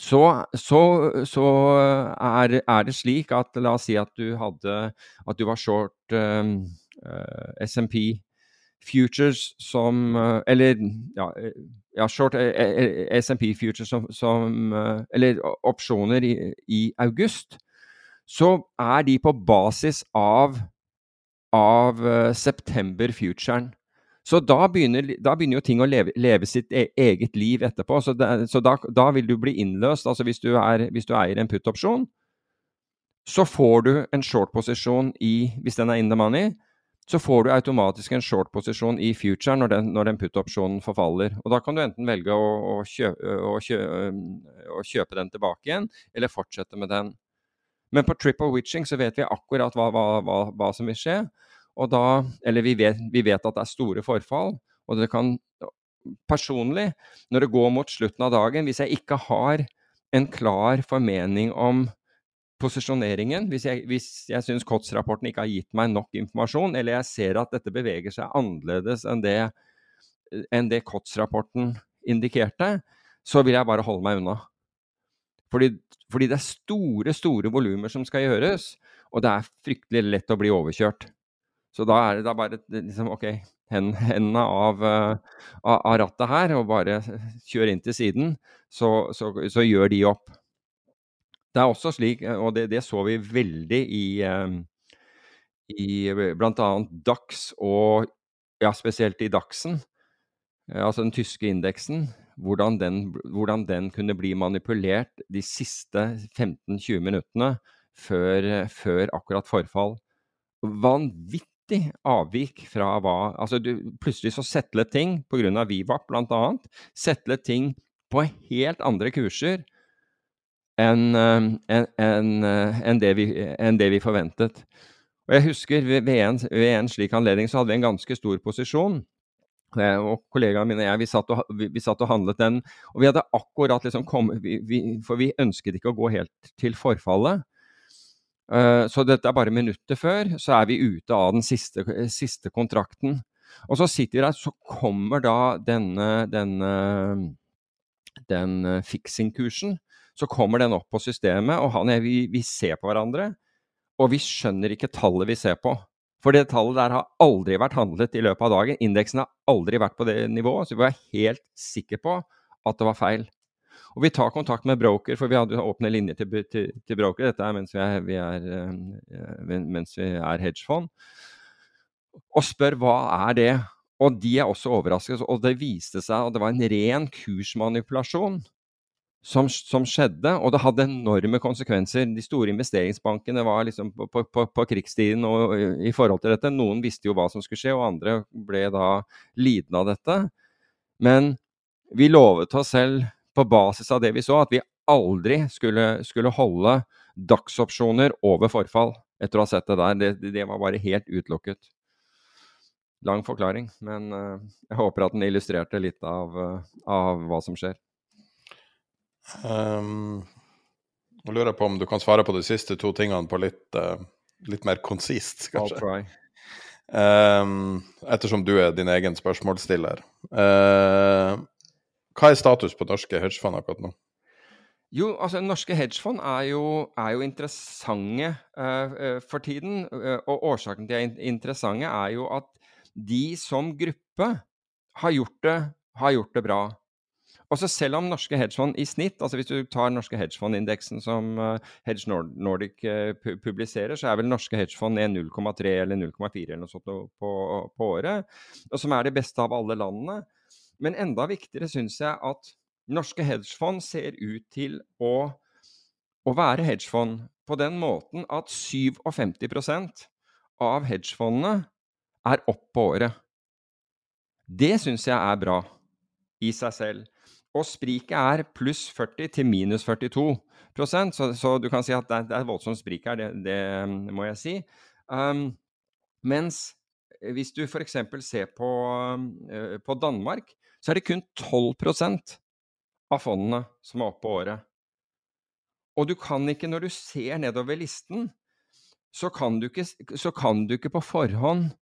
[SPEAKER 6] så, så, så er, er, det slik at La oss si at du hadde At du var short um, uh, eh, SMP futures som uh, Eller ja, ja short uh, eh, SMP futures som, som Eller opsjoner i, i, august. Så er de på basis av, av september-futuren. Så da begynner, da begynner, jo ting å leve, leve sitt e eget liv etterpå. Så, det, så da, da, vil du bli innløst. Altså hvis du, er, hvis du eier en put-opsjon, så får du en short-posisjon i Hvis den er in the money, så får du automatisk en short-posisjon i future når den, når den put-opsjonen forfaller. Og da kan du enten velge å, å, kjøpe, å, kjøpe, å, kjøpe, den tilbake igjen, eller fortsette med den. Men på triple witching så vet vi akkurat hva, hva, hva, hva som vil skje. Og da, eller vi vet, vi vet at det er store forfall, og det kan Personlig, når det går mot slutten av dagen, hvis jeg ikke har en klar formening om posisjoneringen, hvis jeg, hvis jeg syns KOTS-rapporten ikke har gitt meg nok informasjon, eller jeg ser at dette beveger seg annerledes enn det, enn det KOTS-rapporten indikerte, så vil jeg bare holde meg unna. Fordi, fordi det er store, store volumer som skal gjøres, og det er fryktelig lett å bli overkjørt. Så da er det da bare liksom, OK, hendene av, uh, av, rattet her, og bare kjør inn til siden, så, så, så, gjør de opp. Det er også slik, og det, det så vi veldig i, um, i bl.a. DAX og ja, spesielt i DAXen, altså den tyske indeksen, hvordan den, hvordan den, kunne bli manipulert de siste 15-20 minuttene før, før akkurat forfall. Vanvittig avvik fra hva Altså, du, plutselig så settlet ting, pga. Vivap bl.a., settlet ting på helt andre kurser enn en, en, en det, det, vi forventet. Og jeg husker ved en, ved en, slik anledning så hadde vi en ganske stor posisjon. Og kollegaene mine og jeg, vi satt og, vi, satt og handlet den. Og vi hadde akkurat liksom kommet For vi ønsket ikke å gå helt til forfallet. Eh, så dette er bare minutter før, så er vi ute av den siste, siste kontrakten. Og så sitter vi der, så kommer da denne, denne den fiksingkursen. Så kommer den opp på systemet, og han og vi, vi ser på hverandre. Og vi skjønner ikke tallet vi ser på. For det tallet der har aldri vært handlet i løpet av dagen. Indeksen har aldri vært på det nivået, så vi var helt sikre på at det var feil. Og vi tar kontakt med broker, for vi hadde åpne linjer til, til, til broker. Dette er mens vi er, vi er, uh, mens vi er hedgefond. Og spør hva er det? Og de er også overrasket. Og det viste seg at det var en ren kursmanipulasjon. Som, som, skjedde, og det hadde enorme konsekvenser. De store investeringsbankene var liksom på, på, på, krigstiden og i forhold til dette. Noen visste jo hva som skulle skje, og andre ble da lidende av dette. Men vi lovet oss selv på basis av det vi så, at vi aldri skulle, skulle holde dagsopsjoner over forfall etter å ha sett det der. Det, det var bare helt utelukket. Lang forklaring, men uh, jeg håper at den illustrerte litt av, uh, av hva som skjer.
[SPEAKER 5] Um, nå lurer jeg på om du kan svare på de siste to tingene på litt, uh, litt mer konsist, kanskje.
[SPEAKER 6] I'll.
[SPEAKER 5] Um, ettersom du er din egen spørsmålsstiller. Uh, hva er status på norske hedgefond akkurat nå?
[SPEAKER 6] Jo, altså norske hedgefond er jo, er jo interessante uh, for tiden. Og årsaken til at de er interessante er jo at de som gruppe har gjort det, har gjort det bra. Også selv om norske hedgefond i snitt, altså hvis du tar norske hedgefondindeksen som uh, Hedge Nordic publiserer, så er vel norske hedgefond ned 0,3 eller 0,4 eller noe sånt på, på året. Og som er det beste av alle landene. Men enda viktigere syns jeg at norske hedgefond ser ut til å, å være hedgefond på den måten at 57% av hedgefondene er opp på året. Det syns jeg er bra i seg selv. Og spriket er pluss 40 til minus 42 så, så du kan si at det er, er voldsomt sprik her, det, det, må jeg si. Um, mens hvis du f.eks. ser på, uh, på Danmark, så er det kun 12% av fondene som er oppe på året. Og du kan ikke, når du ser nedover listen, så kan du ikke, kan du ikke på forhånd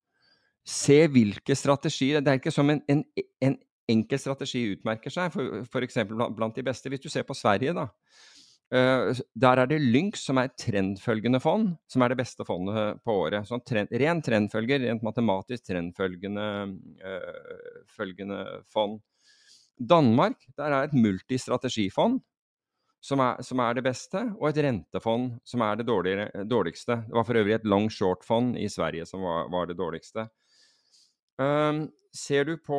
[SPEAKER 6] se hvilke strategier Det er ikke som en, en, en enkel strategi utmerker seg, f.eks. Blant, de beste. Hvis du ser på Sverige, da. Uh, der er det Lynx, som er et trendfølgende fond, som er det beste fondet på året. Sånn trend, ren trendfølger, rent matematisk trendfølgende uh, fond. Danmark, der er et multistrategifond, som er, som er, det beste, og et rentefond, som er det dårligste. Det var for øvrig et long short-fond i Sverige som var, var det dårligste. Um, ser du på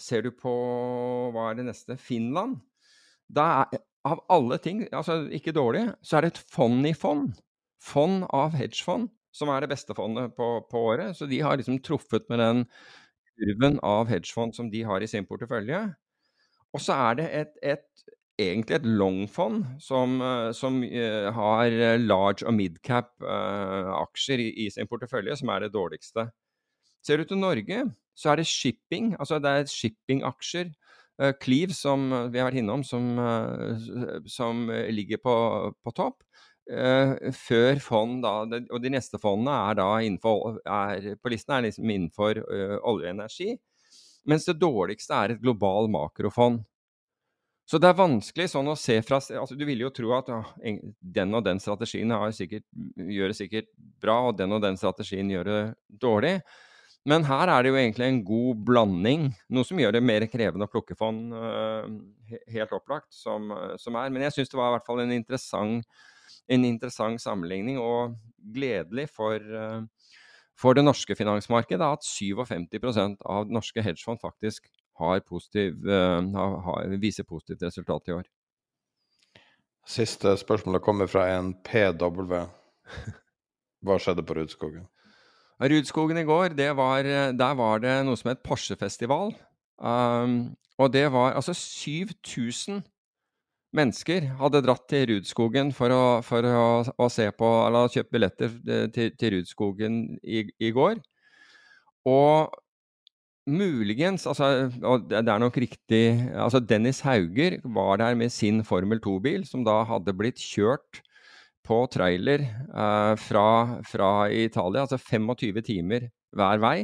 [SPEAKER 6] Ser du på Hva er det neste? Finland? Da er, av alle ting, altså ikke dårlig, så er det et fond i fond. Fond av hedgefond, som er det beste fondet på, på året. Så de har liksom truffet med den kurven av hedgefond som de har i sin portefølje. Og så er det et, et, egentlig et longfond som, som uh, har large og midcap uh, aksjer i, i, sin portefølje, som er det dårligste. Ser du til Norge, så er det shipping, altså det er shippingaksjer Uh, Cleave, som vi har vært innom, som, uh, som ligger på, på topp. Uh, før fond, da, og de neste fondene er da innenfor, er, på listen er liksom innenfor olje og energi. Mens det dårligste er et global makrofond. Så det er vanskelig sånn å se fra altså Du ville jo tro at ja, den og den strategien sikkert, gjør det sikkert bra, og den og den strategien gjør det dårlig. Men her er det jo egentlig en god blanding, noe som gjør det mer krevende å plukke fond, uh, helt opplagt, som, som, er. Men jeg syns det var i hvert fall en interessant, en interessant sammenligning, og gledelig for, uh, for det norske finansmarkedet at 57% av norske hedgefond faktisk har positiv, har, viser positivt resultat i år.
[SPEAKER 1] Siste spørsmålet kommer fra en PW. <laughs> Hva skjedde på Rudskogen?
[SPEAKER 6] Rudskogen i går, var, der var det noe som het Porsche-festival. Um, og det var altså 7000 mennesker hadde dratt til Rudskogen for å, for å, å se på Eller kjøpt billetter eh, til, til Rudskogen i, i, går. Og muligens altså, Og det er nok riktig altså Dennis Hauger var der med sin Formel 2-bil, som da hadde blitt kjørt på trailer eh, fra, fra, Italia, altså 25 timer hver vei.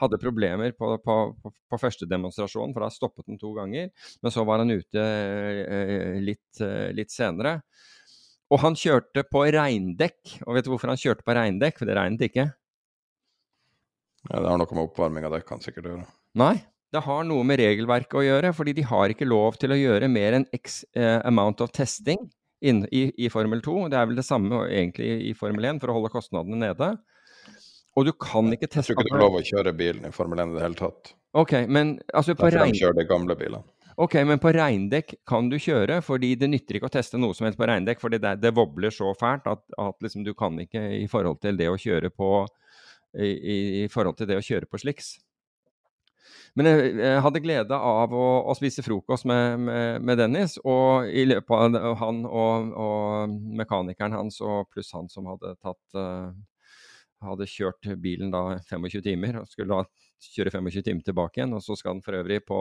[SPEAKER 6] Hadde problemer på, på, på, første demonstrasjon, for da stoppet den to ganger. Men så var han ute eh, litt, eh, litt, senere. Og han kjørte på regndekk. Og vet du hvorfor han kjørte på regndekk? For det regnet ikke.
[SPEAKER 1] Ja, Det har noe med oppvarming av dekkene sikkert å gjøre.
[SPEAKER 6] Nei, det har noe med regelverket å gjøre. Fordi de har ikke lov til å gjøre mer enn x eh, amount of testing inn, i, i, Formel 2. Det er vel det samme egentlig i Formel 1 for å holde kostnadene nede. Og du kan ikke teste
[SPEAKER 1] Jeg tror ikke du har lov å kjøre bilen i Formel 1 i det hele tatt.
[SPEAKER 6] Ok, men altså på
[SPEAKER 1] regn... de kjører de gamle bilene.
[SPEAKER 6] Ok, men på regndekk kan du kjøre, fordi det nytter ikke å teste noe som helst på regndekk, fordi det, det wobler så fælt at, at liksom du kan ikke i forhold til det å kjøre på i, i forhold til det å kjøre på sliks. Men jeg, jeg hadde glede av å, å spise frokost med, med, med, Dennis, og i løpet av han og, og mekanikeren hans, og pluss han som hadde tatt uh, hadde kjørt bilen da 25 timer, og skulle da kjøre 25 timer tilbake igjen. Og så skal den for øvrig på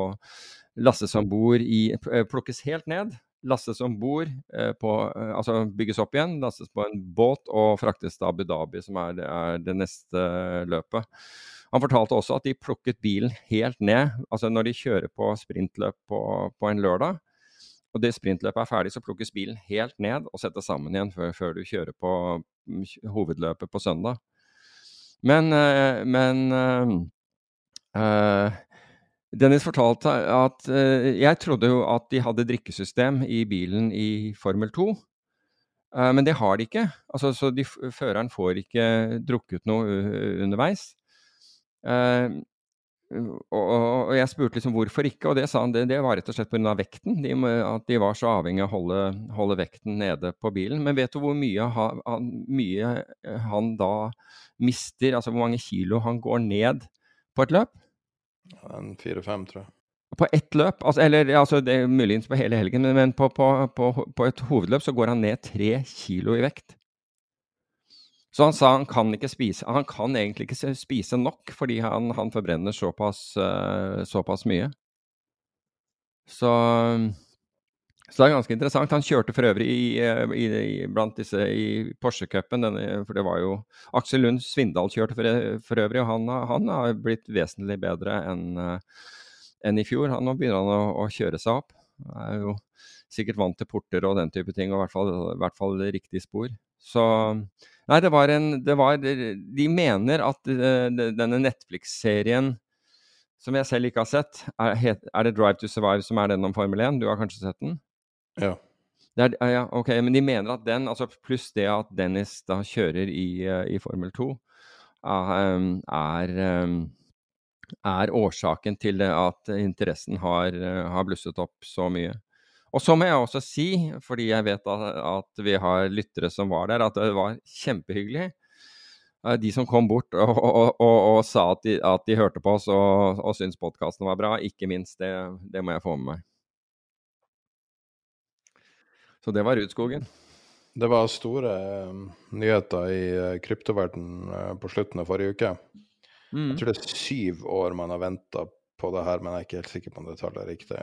[SPEAKER 6] lastes om bord i eh, Plukkes helt ned. Lastes om bord, eh, eh, altså bygges opp igjen. Lastes på en båt og fraktes til Abu Dhabi, som er, er det neste løpet. Han fortalte også at de plukket bilen helt ned. Altså når de kjører på sprintløp på, på en lørdag, og det sprintløpet er ferdig, så plukkes bilen helt ned og settes sammen igjen før, før du kjører på mm, hovedløpet på søndag. Men, øh, men uh, Dennis fortalte at uh, Jeg trodde jo at de hadde drikkesystem i bilen i Formel 2. men det har de ikke. Altså, så de, føreren får ikke drukket noe underveis. Uh, og, og, jeg spurte liksom hvorfor ikke, og det sa han det, det var rett og slett pga. vekten. De, at de var så avhengig av å holde, holde, vekten nede på bilen. Men vet du hvor mye han, mye han, da mister, altså hvor mange kilo han går ned på et løp?
[SPEAKER 1] En fire-fem, tror jeg.
[SPEAKER 6] På ett løp, altså, eller altså, det er muligens på hele helgen, men på, på, på, på et hovedløp så går han ned tre kilo i vekt. Så han sa han kan ikke spise Han kan egentlig ikke spise nok, fordi han, han forbrenner såpass, uh, såpass mye. Så Så det er ganske interessant. Han kjørte for øvrig i, eh, i, i blant disse i Porsche-cupen, for det var jo Aksel Lund Svindal kjørte for, for øvrig, og han, han, har blitt vesentlig bedre enn en i fjor. Han, nå begynner han å, å, kjøre seg opp. Han er jo sikkert vant til porter og den type ting, og i hvert fall, i hvert fall riktig spor. Så Nei, det var en det var, De mener at uh, denne Netflix-serien som jeg selv ikke har sett, er, er, det 'Drive to Survive' som er den om Formel 1? Du har kanskje sett den?
[SPEAKER 1] Ja.
[SPEAKER 6] Er, ja, ok, Men de mener at den, altså pluss det at Dennis da kjører i, uh, i Formel 2, uh, er, er årsaken til at interessen har, har, blusset opp så mye. Og så må jeg også si, fordi jeg vet at, at vi har lyttere som var der, at det var kjempehyggelig de som kom bort og, og, og, og sa at de, at de, hørte på oss og, og syntes podkasten var bra, ikke minst. Det, det, må jeg få med meg. Så det var Rudskogen.
[SPEAKER 1] Det var store um, nyheter i uh, kryptoverden uh, på slutten av forrige uke. Mm. Jeg tror det er syv år man har venta på det her, men jeg er ikke helt sikker på om det tallet er riktig.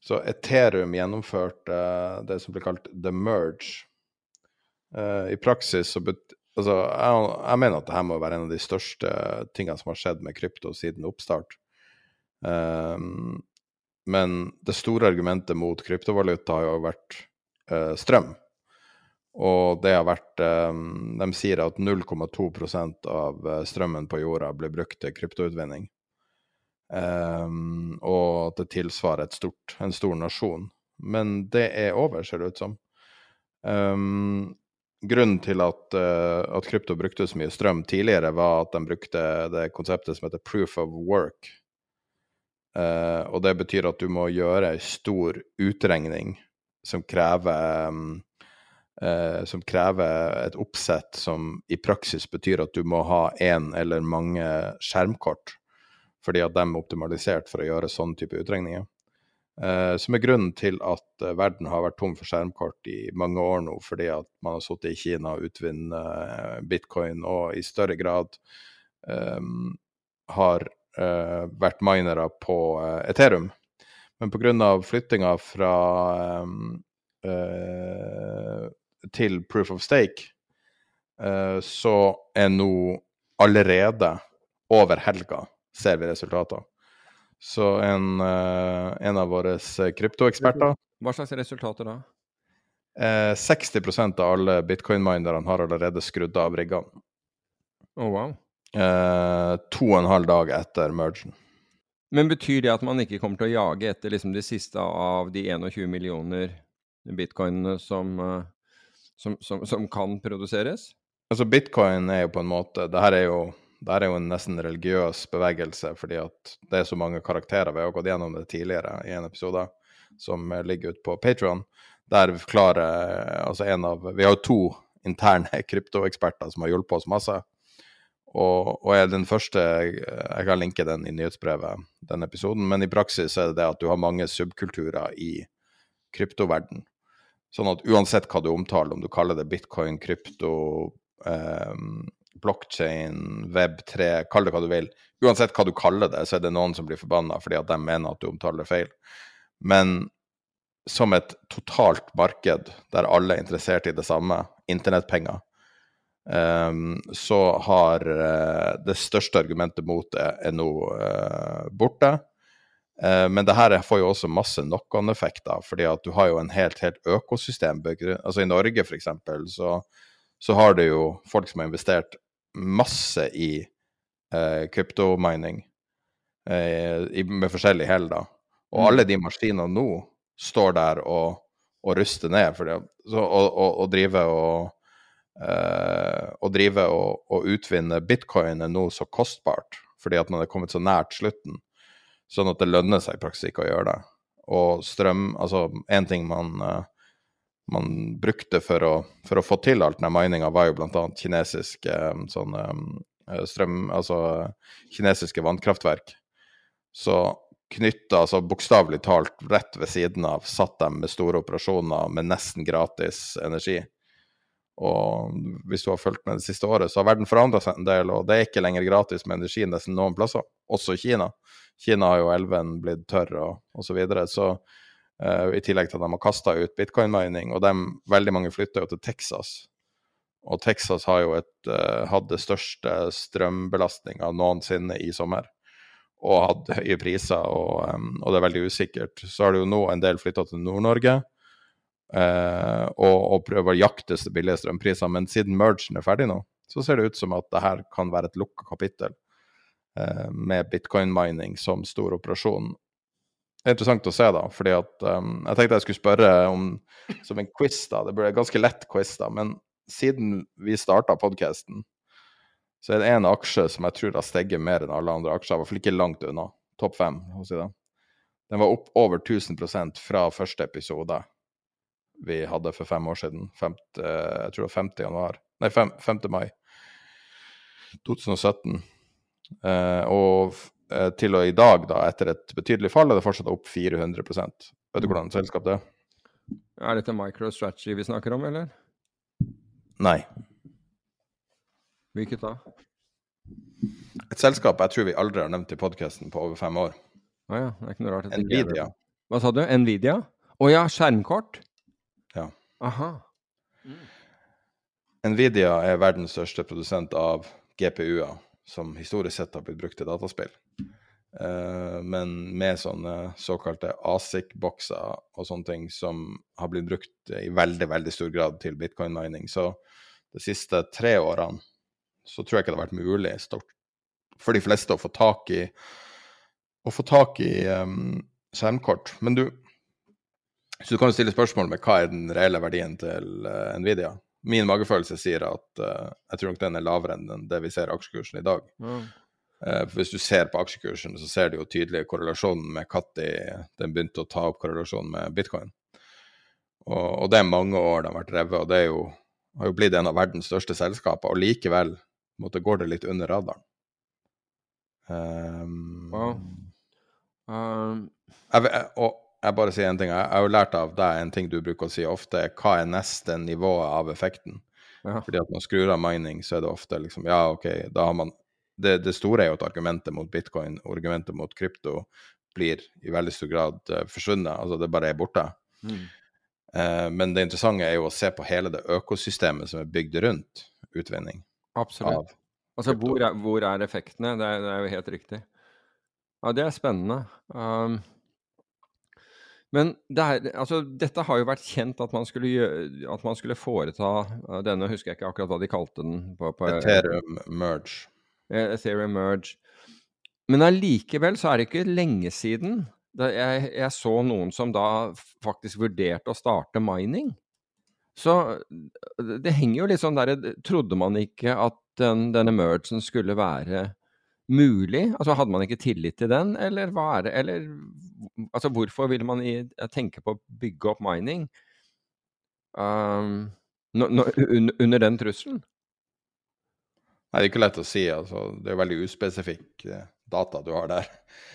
[SPEAKER 1] Så Ethereum gjennomførte uh, det som blir kalt the merge. I praksis så bet Altså, jeg, jeg, mener at dette må være en av de største tingene som har skjedd med krypto siden oppstart. Um, men det store argumentet mot kryptovaluta har jo vært uh, strøm. Og det har vært um, De sier at 0,2% av eh, strømmen på jorda blir brukt til kryptoutvinning. Um, og at det tilsvarer stort, en stor nasjon. Men det er over, ser det ut som. Um, grunnen til at, uh, at, krypto brukte så mye strøm tidligere, var at de brukte det konseptet som heter proof of work. Uh, og det betyr at du må gjøre ei stor utregning som krever um, uh, Som krever et oppsett som i praksis betyr at du må ha én eller mange skjermkort, fordi at de er optimalisert for å gjøre sånn type utregninger. Uh, som er grunnen til at uh, verden har vært tom for skjermkort i mange år nå, fordi at man har sittet i Kina og utvunnet uh, bitcoin og i større grad um, har vært minere på Ethereum. Men pga. flyttinga fra til proof of stake, så er nå allerede over helga ser vi resultater. Så en, uh, en av våre eh, kryptoeksperter
[SPEAKER 6] Hva slags resultater da?
[SPEAKER 1] Eh, 60% av alle bitcoin-minerne har allerede skrudd av riggene.
[SPEAKER 6] Oh, wow.
[SPEAKER 1] Eh, to og en halv dag etter mergen.
[SPEAKER 6] Men betyr det at man ikke kommer til å jage etter liksom de siste av de 21 millioner bitcoinene som, som, som, som kan produseres?
[SPEAKER 1] Altså, bitcoin er jo på en måte Det her er jo det er jo en nesten religiøs bevegelse, fordi at det er så mange karakterer. Vi har gått gjennom det tidligere i en episode som ligger ute på Patron. Der vi forklarer altså en av Vi har jo to interne <laughs> kryptoeksperter som har hjulpet oss masse. Og, og er den første Jeg kan linke den i nyhetsbrevet, den episoden. Men i praksis er det det at du har mange subkulturer i kryptoverden. Sånn at uansett hva du omtaler, om du kaller det bitcoin, krypto, um, blokkjede, web3, kall det hva du vil. Uansett hva du kaller det, så er det noen som blir forbanna fordi at de mener at du omtaler det feil. Men som et totalt marked der alle er interessert i det samme, internettpenger, um, så har uh, det største argumentet mot det er nå uh, borte. Uh, men det her får jo også masse knock-on-effekter, fordi at du har jo en helt, helt økosystem. Altså I Norge, f.eks., så så har det jo folk som har investert masse i eh, kryptomining eh, med forskjellig hell, da. Og mm. alle de maskinene nå står der og, og ruster ned, for det, så, og, og, og driver og Uh, å drive og, og, utvinne bitcoin er nå så kostbart fordi at man er kommet så nært slutten, sånn at det lønner seg i praksis ikke å gjøre det. Og strøm Altså, én ting man uh, man brukte for å, for å få til alt denne mininga, var jo bl.a. kinesiske eh, sånn, eh, strøm... Altså kinesiske vannkraftverk. Så knytta, altså bokstavelig talt rett ved siden av, satt de med store operasjoner med nesten gratis energi. Og hvis du har fulgt med det siste året, så har verden forandra seg en del, og det er ikke lenger gratis med energi nesten noen plasser, også Kina. Kina har jo elven blitt tørr og osv. Så, videre, så Eh, I tillegg til at de har kasta ut bitcoin-mining, og de, veldig mange flytter jo til Texas. Og Texas har jo et, uh, hatt det største strømbelastninga noensinne i sommer. Og hatt høye priser, og, um, og det er veldig usikkert. Så har det jo nå en del flytta til Nord-Norge. Uh, og, og prøver å jakte billige strømpriser. Men siden mergen er ferdig nå, så ser det ut som at det her kan være et lukka kapittel med bitcoin-mining som stor operasjon. Det er interessant å se, da, fordi at um, Jeg tenkte jeg skulle spørre om som en quiz, da. Det blir en ganske lett quiz, da. Men siden vi starta podkasten, så er det én aksje som jeg tror har steget mer enn alle andre aksjer. I hvert fall ikke langt unna. Topp fem, si det. Den var opp over 1000% fra første episode vi hadde for fem år siden. Femte, jeg tror det var 5. januar. Nei, 5. 5. mai 2017. Uh, og eh, til og i dag, da, etter et betydelig fall, er det fortsatt opp 400 Vet du hvordan selskap det er?
[SPEAKER 6] Er dette MicroStrategy vi snakker om, eller?
[SPEAKER 1] Nei.
[SPEAKER 6] Hvilket da?
[SPEAKER 1] Et selskap jeg tror vi aldri har nevnt i podkasten på over fem år.
[SPEAKER 6] Å ja, det er ikke noe rart.
[SPEAKER 1] Nvidia.
[SPEAKER 6] Hva sa du? Nvidia? Å ja, skjermkort?
[SPEAKER 1] Ja.
[SPEAKER 6] Aha.
[SPEAKER 1] Nvidia er verdens største produsent av GPU-er, som historisk sett har blitt brukt til dataspill. Uh, men med sånne såkalte ASIC-bokser og sånne ting som har blitt brukt i veldig, veldig stor grad til bitcoin-mining. Så de siste tre årene så tror jeg ikke det har vært mulig stort, for de fleste å få tak i få tak i um, skjermkort. Men du, så du kan jo stille spørsmål med hva er den reelle verdien til uh, Nvidia. Min magefølelse sier at uh, jeg tror nok den er lavere enn det vi ser i aksjekursen i dag.
[SPEAKER 6] Mm.
[SPEAKER 1] Uh, for hvis du ser på aksjekursen, så ser du jo tydelig korrelasjonen med når den begynte å ta opp korrelasjonen med bitcoin. Og, og det er mange år det har vært revet, og det jo, har jo blitt en av verdens største selskaper, og likevel måtte, går det litt under radaren. Um,
[SPEAKER 6] Wow. Um,
[SPEAKER 1] jeg, og jeg bare sier en ting. Jeg, har jo lært av deg en ting du bruker å si ofte. Hva er neste nivået av effekten?
[SPEAKER 6] ja.
[SPEAKER 1] Fordi at man skrur av mining, så er det ofte liksom Ja, OK, da har man Det, det store er jo at argumentet mot bitcoin, argumentet mot krypto, blir i veldig stor grad uh, forsvunnet. Altså det bare er borte.
[SPEAKER 6] Mm.
[SPEAKER 1] Uh, men det interessante er jo å se på hele det økosystemet som er bygd rundt utvinning
[SPEAKER 6] Absolutt. Altså, hvor er, hvor er effektene? Det er, det er jo helt riktig. Ja, det er spennende. Um, men det er, altså, dette har jo vært kjent at man skulle, gjøre, at man skulle foreta uh, denne, husker jeg ikke akkurat hva de kalte den. På, på,
[SPEAKER 1] Ethereum merge.
[SPEAKER 6] eh, Ethereum Merge. Men allikevel så er det ikke lenge siden jeg, jeg så noen som da faktisk vurderte å starte mining. Så det det henger jo litt sånn der Trodde man ikke at den, denne mergen skulle være mulig? Altså Hadde man ikke tillit til den, eller hva er det Eller altså hvorfor ville man i, tenke på å bygge opp mining um, no, no, un- under den trusselen?
[SPEAKER 1] Nei, det er ikke lett å si. altså. Det er veldig uspesifikk eh, data du har der.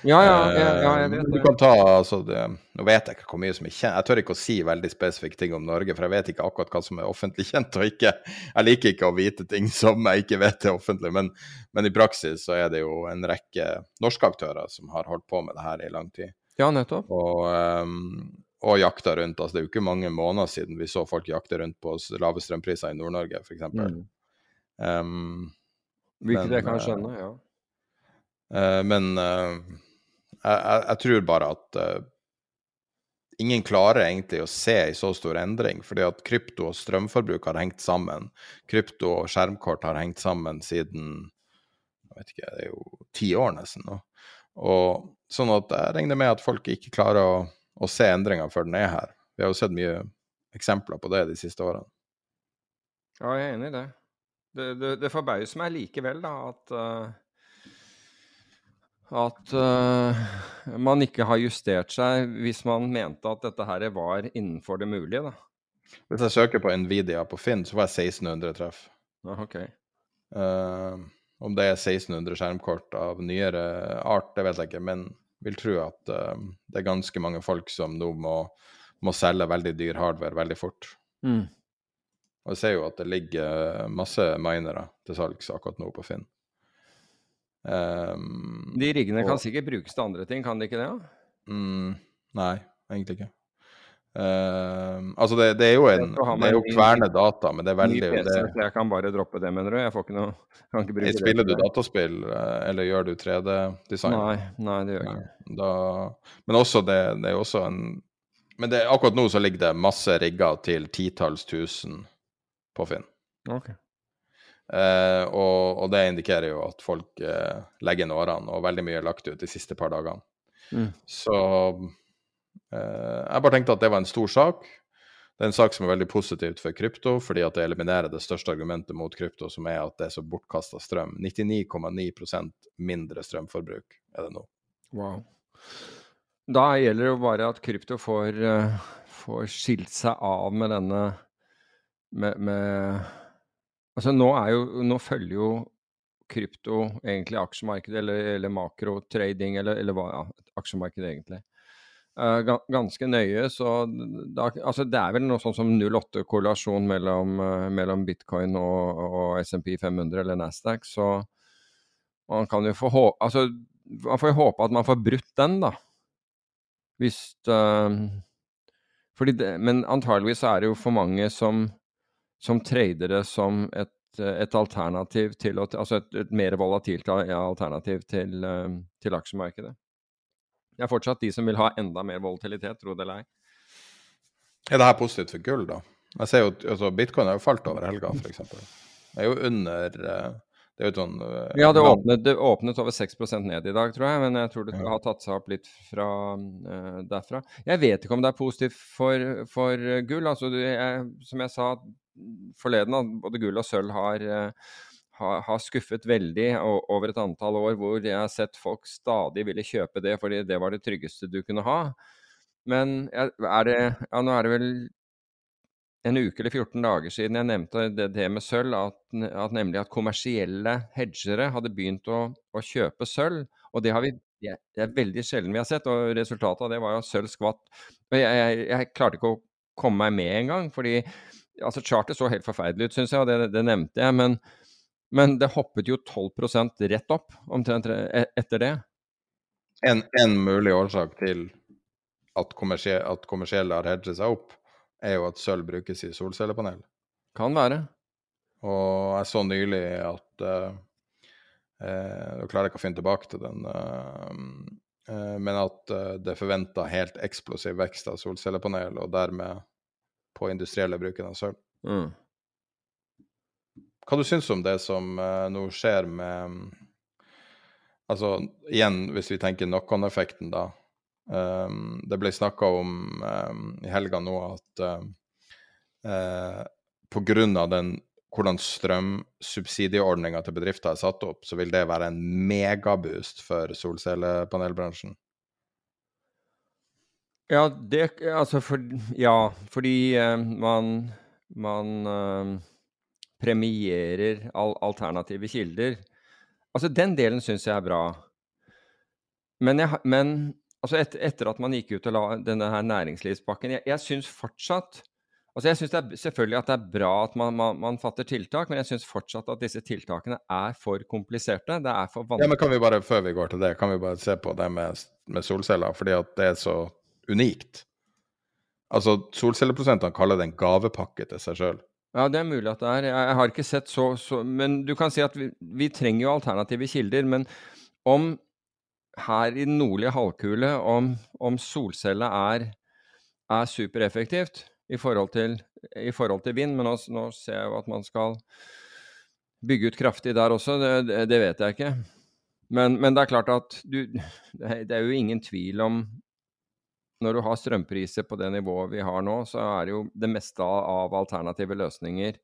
[SPEAKER 6] Ja, ja, ja, ja jeg
[SPEAKER 1] Eh,
[SPEAKER 6] vet
[SPEAKER 1] Du
[SPEAKER 6] det.
[SPEAKER 1] kan ta, altså det, Nå vet jeg ikke hvor mye som er kjent. Jeg tør ikke å si veldig spesifikke ting om Norge, for jeg vet ikke akkurat hva som er offentlig kjent og ikke. Jeg liker ikke å vite ting som jeg ikke vet er offentlig, men, men i praksis så er det jo en rekke norske aktører som har holdt på med det her i lang tid.
[SPEAKER 6] Ja, nettopp.
[SPEAKER 1] Og, um, og jakta rundt. altså Det er jo ikke mange måneder siden vi så folk jakte rundt på lave strømpriser i Nord-Norge, f.eks.
[SPEAKER 6] Mm.
[SPEAKER 1] Um,
[SPEAKER 6] Hvilket
[SPEAKER 1] Men,
[SPEAKER 6] jeg kan
[SPEAKER 1] eh,
[SPEAKER 6] skjønne, ja.
[SPEAKER 1] Uh, men uh, jeg, jeg, tror bare at uh, ingen klarer egentlig å se en så stor endring, fordi at krypto og strømforbruk har hengt sammen. Krypto og skjermkort har hengt sammen siden jeg vet ikke, det er jo ti år nesten nå. Og sånn at jeg regner med at folk ikke klarer å, å se endringer før den er her. Vi har jo sett mye eksempler på det de siste årene.
[SPEAKER 6] Ja, jeg er enig i det. Det, det, det forbauser meg likevel, da, at uh, at uh, man ikke har justert seg hvis man mente at dette her var innenfor det mulige, da.
[SPEAKER 1] Hvis jeg søker på Nvidia på Finn, så får jeg 1600 treff.
[SPEAKER 6] Ah, ok.
[SPEAKER 1] uh, om det er 1600 skjermkort av nyere art, det vet jeg ikke, men vil tro at uh, det er ganske mange folk som nå må, må selge veldig dyr hardware veldig fort.
[SPEAKER 6] Mm.
[SPEAKER 1] Og jeg ser jo at det ligger masse minere til salgs akkurat nå på Finn. Um,
[SPEAKER 6] De riggene kan sikkert brukes til andre ting, kan de ikke det?
[SPEAKER 1] mm, nei, egentlig ikke. Um, altså, det, det er jo en Det er jo kverne data, men det er veldig
[SPEAKER 6] PC,
[SPEAKER 1] det,
[SPEAKER 6] jeg kan bare droppe det, mener du? Jeg får ikke noe kan ikke bruke
[SPEAKER 1] Spiller
[SPEAKER 6] det.
[SPEAKER 1] du dataspill, eh, eller gjør du 3D-design?
[SPEAKER 6] Nei, nei, det gjør jeg ikke.
[SPEAKER 1] Da, men også det, det er også en Men det, akkurat nå så ligger det masse rigger til titalls tusen på Finn.
[SPEAKER 6] Okay.
[SPEAKER 1] Eh, og, og det indikerer jo at folk eh, legger inn årene, og veldig mye er lagt ut de siste par dagene.
[SPEAKER 6] Mm.
[SPEAKER 1] Så eh, jeg bare tenkte at det var en stor sak. Det er en sak som er veldig positivt for krypto, fordi at det eliminerer det største argumentet mot krypto, som er at det er så bortkasta strøm. 99,9% mindre strømforbruk er det nå.
[SPEAKER 6] Wow. Da gjelder det jo bare at krypto får, eh, får skilt seg av med denne med, med Altså nå er jo Nå følger jo krypto egentlig aksjemarkedet, eller, eller makrotrading, eller, eller hva Ja, aksjemarkedet egentlig. Eh, ganske nøye, så da, altså det er vel noe sånn som 0,8-korrelasjon mellom, eh, mellom bitcoin og, og SMP 500 eller Nasdaq, så man kan jo få håpe Altså, man får jo håpe at man får brutt den, da. Hvis uh, fordi det, Men antageligvis er det jo for mange som, som tradere som et, et alternativ til Altså et, et mer volatilt alternativ til, eh, til aksjemarkedet. Det er fortsatt de som vil ha enda mer volatilitet, tro det eller ei.
[SPEAKER 1] Er det her positivt for gull, da? Jeg ser jo, altså Bitcoin har jo falt over helga, f.eks. Det er jo under eh, Det er jo sånn eh,
[SPEAKER 6] Ja, det åpnet, det åpnet over 6% ned i dag, tror jeg, men jeg tror det har tatt seg opp litt fra, uh, derfra. Jeg vet ikke om det er positivt for, for eh, gull. Altså, jeg, som jeg sa forleden, at både gull og sølv har, eh, har, skuffet veldig over et antall år hvor jeg har sett folk stadig ville kjøpe det fordi det var det tryggeste du kunne ha. Men er det, ja, nå er det vel en uke eller 14 dager siden jeg nevnte det, det med sølv, at, at nemlig at kommersielle hedgere hadde begynt å, å kjøpe sølv. Og det vi det er- veldig sjelden vi har sett, og resultatet av det var jo sølv skvatt. Jeg, jeg, jeg klarte ikke å komme meg med engang, fordi altså charter så helt forferdelig ut, syns jeg, og det, det nevnte jeg. Men, men det hoppet jo 12 rett opp omtrent e- etter det.
[SPEAKER 1] En, en mulig årsak til at, kommersie, at kommersielle har hedget seg opp, er jo at sølv brukes i solcellepanel.
[SPEAKER 6] Kan være.
[SPEAKER 1] Og jeg så nylig at eh, eh, Nå klarer jeg ikke å finne tilbake til den, Uh, eh, men at eh, det er forventa helt eksplosiv vekst av solcellepanel, og dermed på industrielle bruken av sølv.
[SPEAKER 6] Mm.
[SPEAKER 1] Hva du syns om det som uh, nå skjer med Altså igjen, hvis vi tenker knock-on-effekten, da. Um, det ble snakka om um, i helga nå at um, uh, av den hvordan strømsubsidieordninga til bedrifter er satt opp, så vil det være en megaboost for solcellepanelbransjen.
[SPEAKER 6] Ja, det Altså, for, ja, fordi eh, man, man eh, premierer al alternative kilder. Altså, den delen syns jeg er bra. Men, jeg, men altså et, etter at man gikk ut og la denne her næringslivspakken Jeg, jeg syns fortsatt Altså, jeg det er selvfølgelig at det er bra at man, man, man fatter tiltak, men jeg syns fortsatt at disse tiltakene er for kompliserte. Det er for
[SPEAKER 1] Ja, men kan vi bare, før vi går til det, kan vi bare se på det med, med solceller, fordi at det er så unikt. Altså, solcelleprosentene kaller det en gavepakke til seg sjøl.
[SPEAKER 6] Ja, det er mulig at det er. Jeg, har ikke sett så, så Men du kan si at vi, vi trenger jo alternative kilder. Men om her i den nordlige halvkule, om, om solcelle er, er supereffektivt i forhold, til, i forhold til vind, men nå, nå ser jeg jo at man skal bygge ut kraftig der også, det, det, vet jeg ikke. Men, men det er klart at du det er jo ingen tvil om når du har strømpriser på det nivået vi har nå, så er jo det meste av alternative løsninger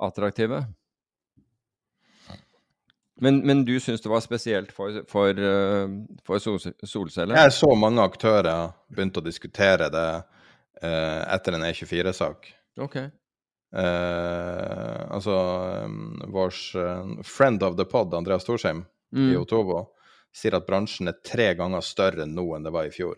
[SPEAKER 6] attraktive. Men, men du syns det var spesielt for, for, eh, for solceller?
[SPEAKER 1] Jeg så mange aktører begynte å diskutere det eh, etter en E24-sak.
[SPEAKER 6] Ok.
[SPEAKER 1] Eh, altså um, vår eh, friend of the pod, Andreas Storsheim i
[SPEAKER 6] Mm.
[SPEAKER 1] Otovo, sier at bransjen er tre ganger større nå enn det var i fjor.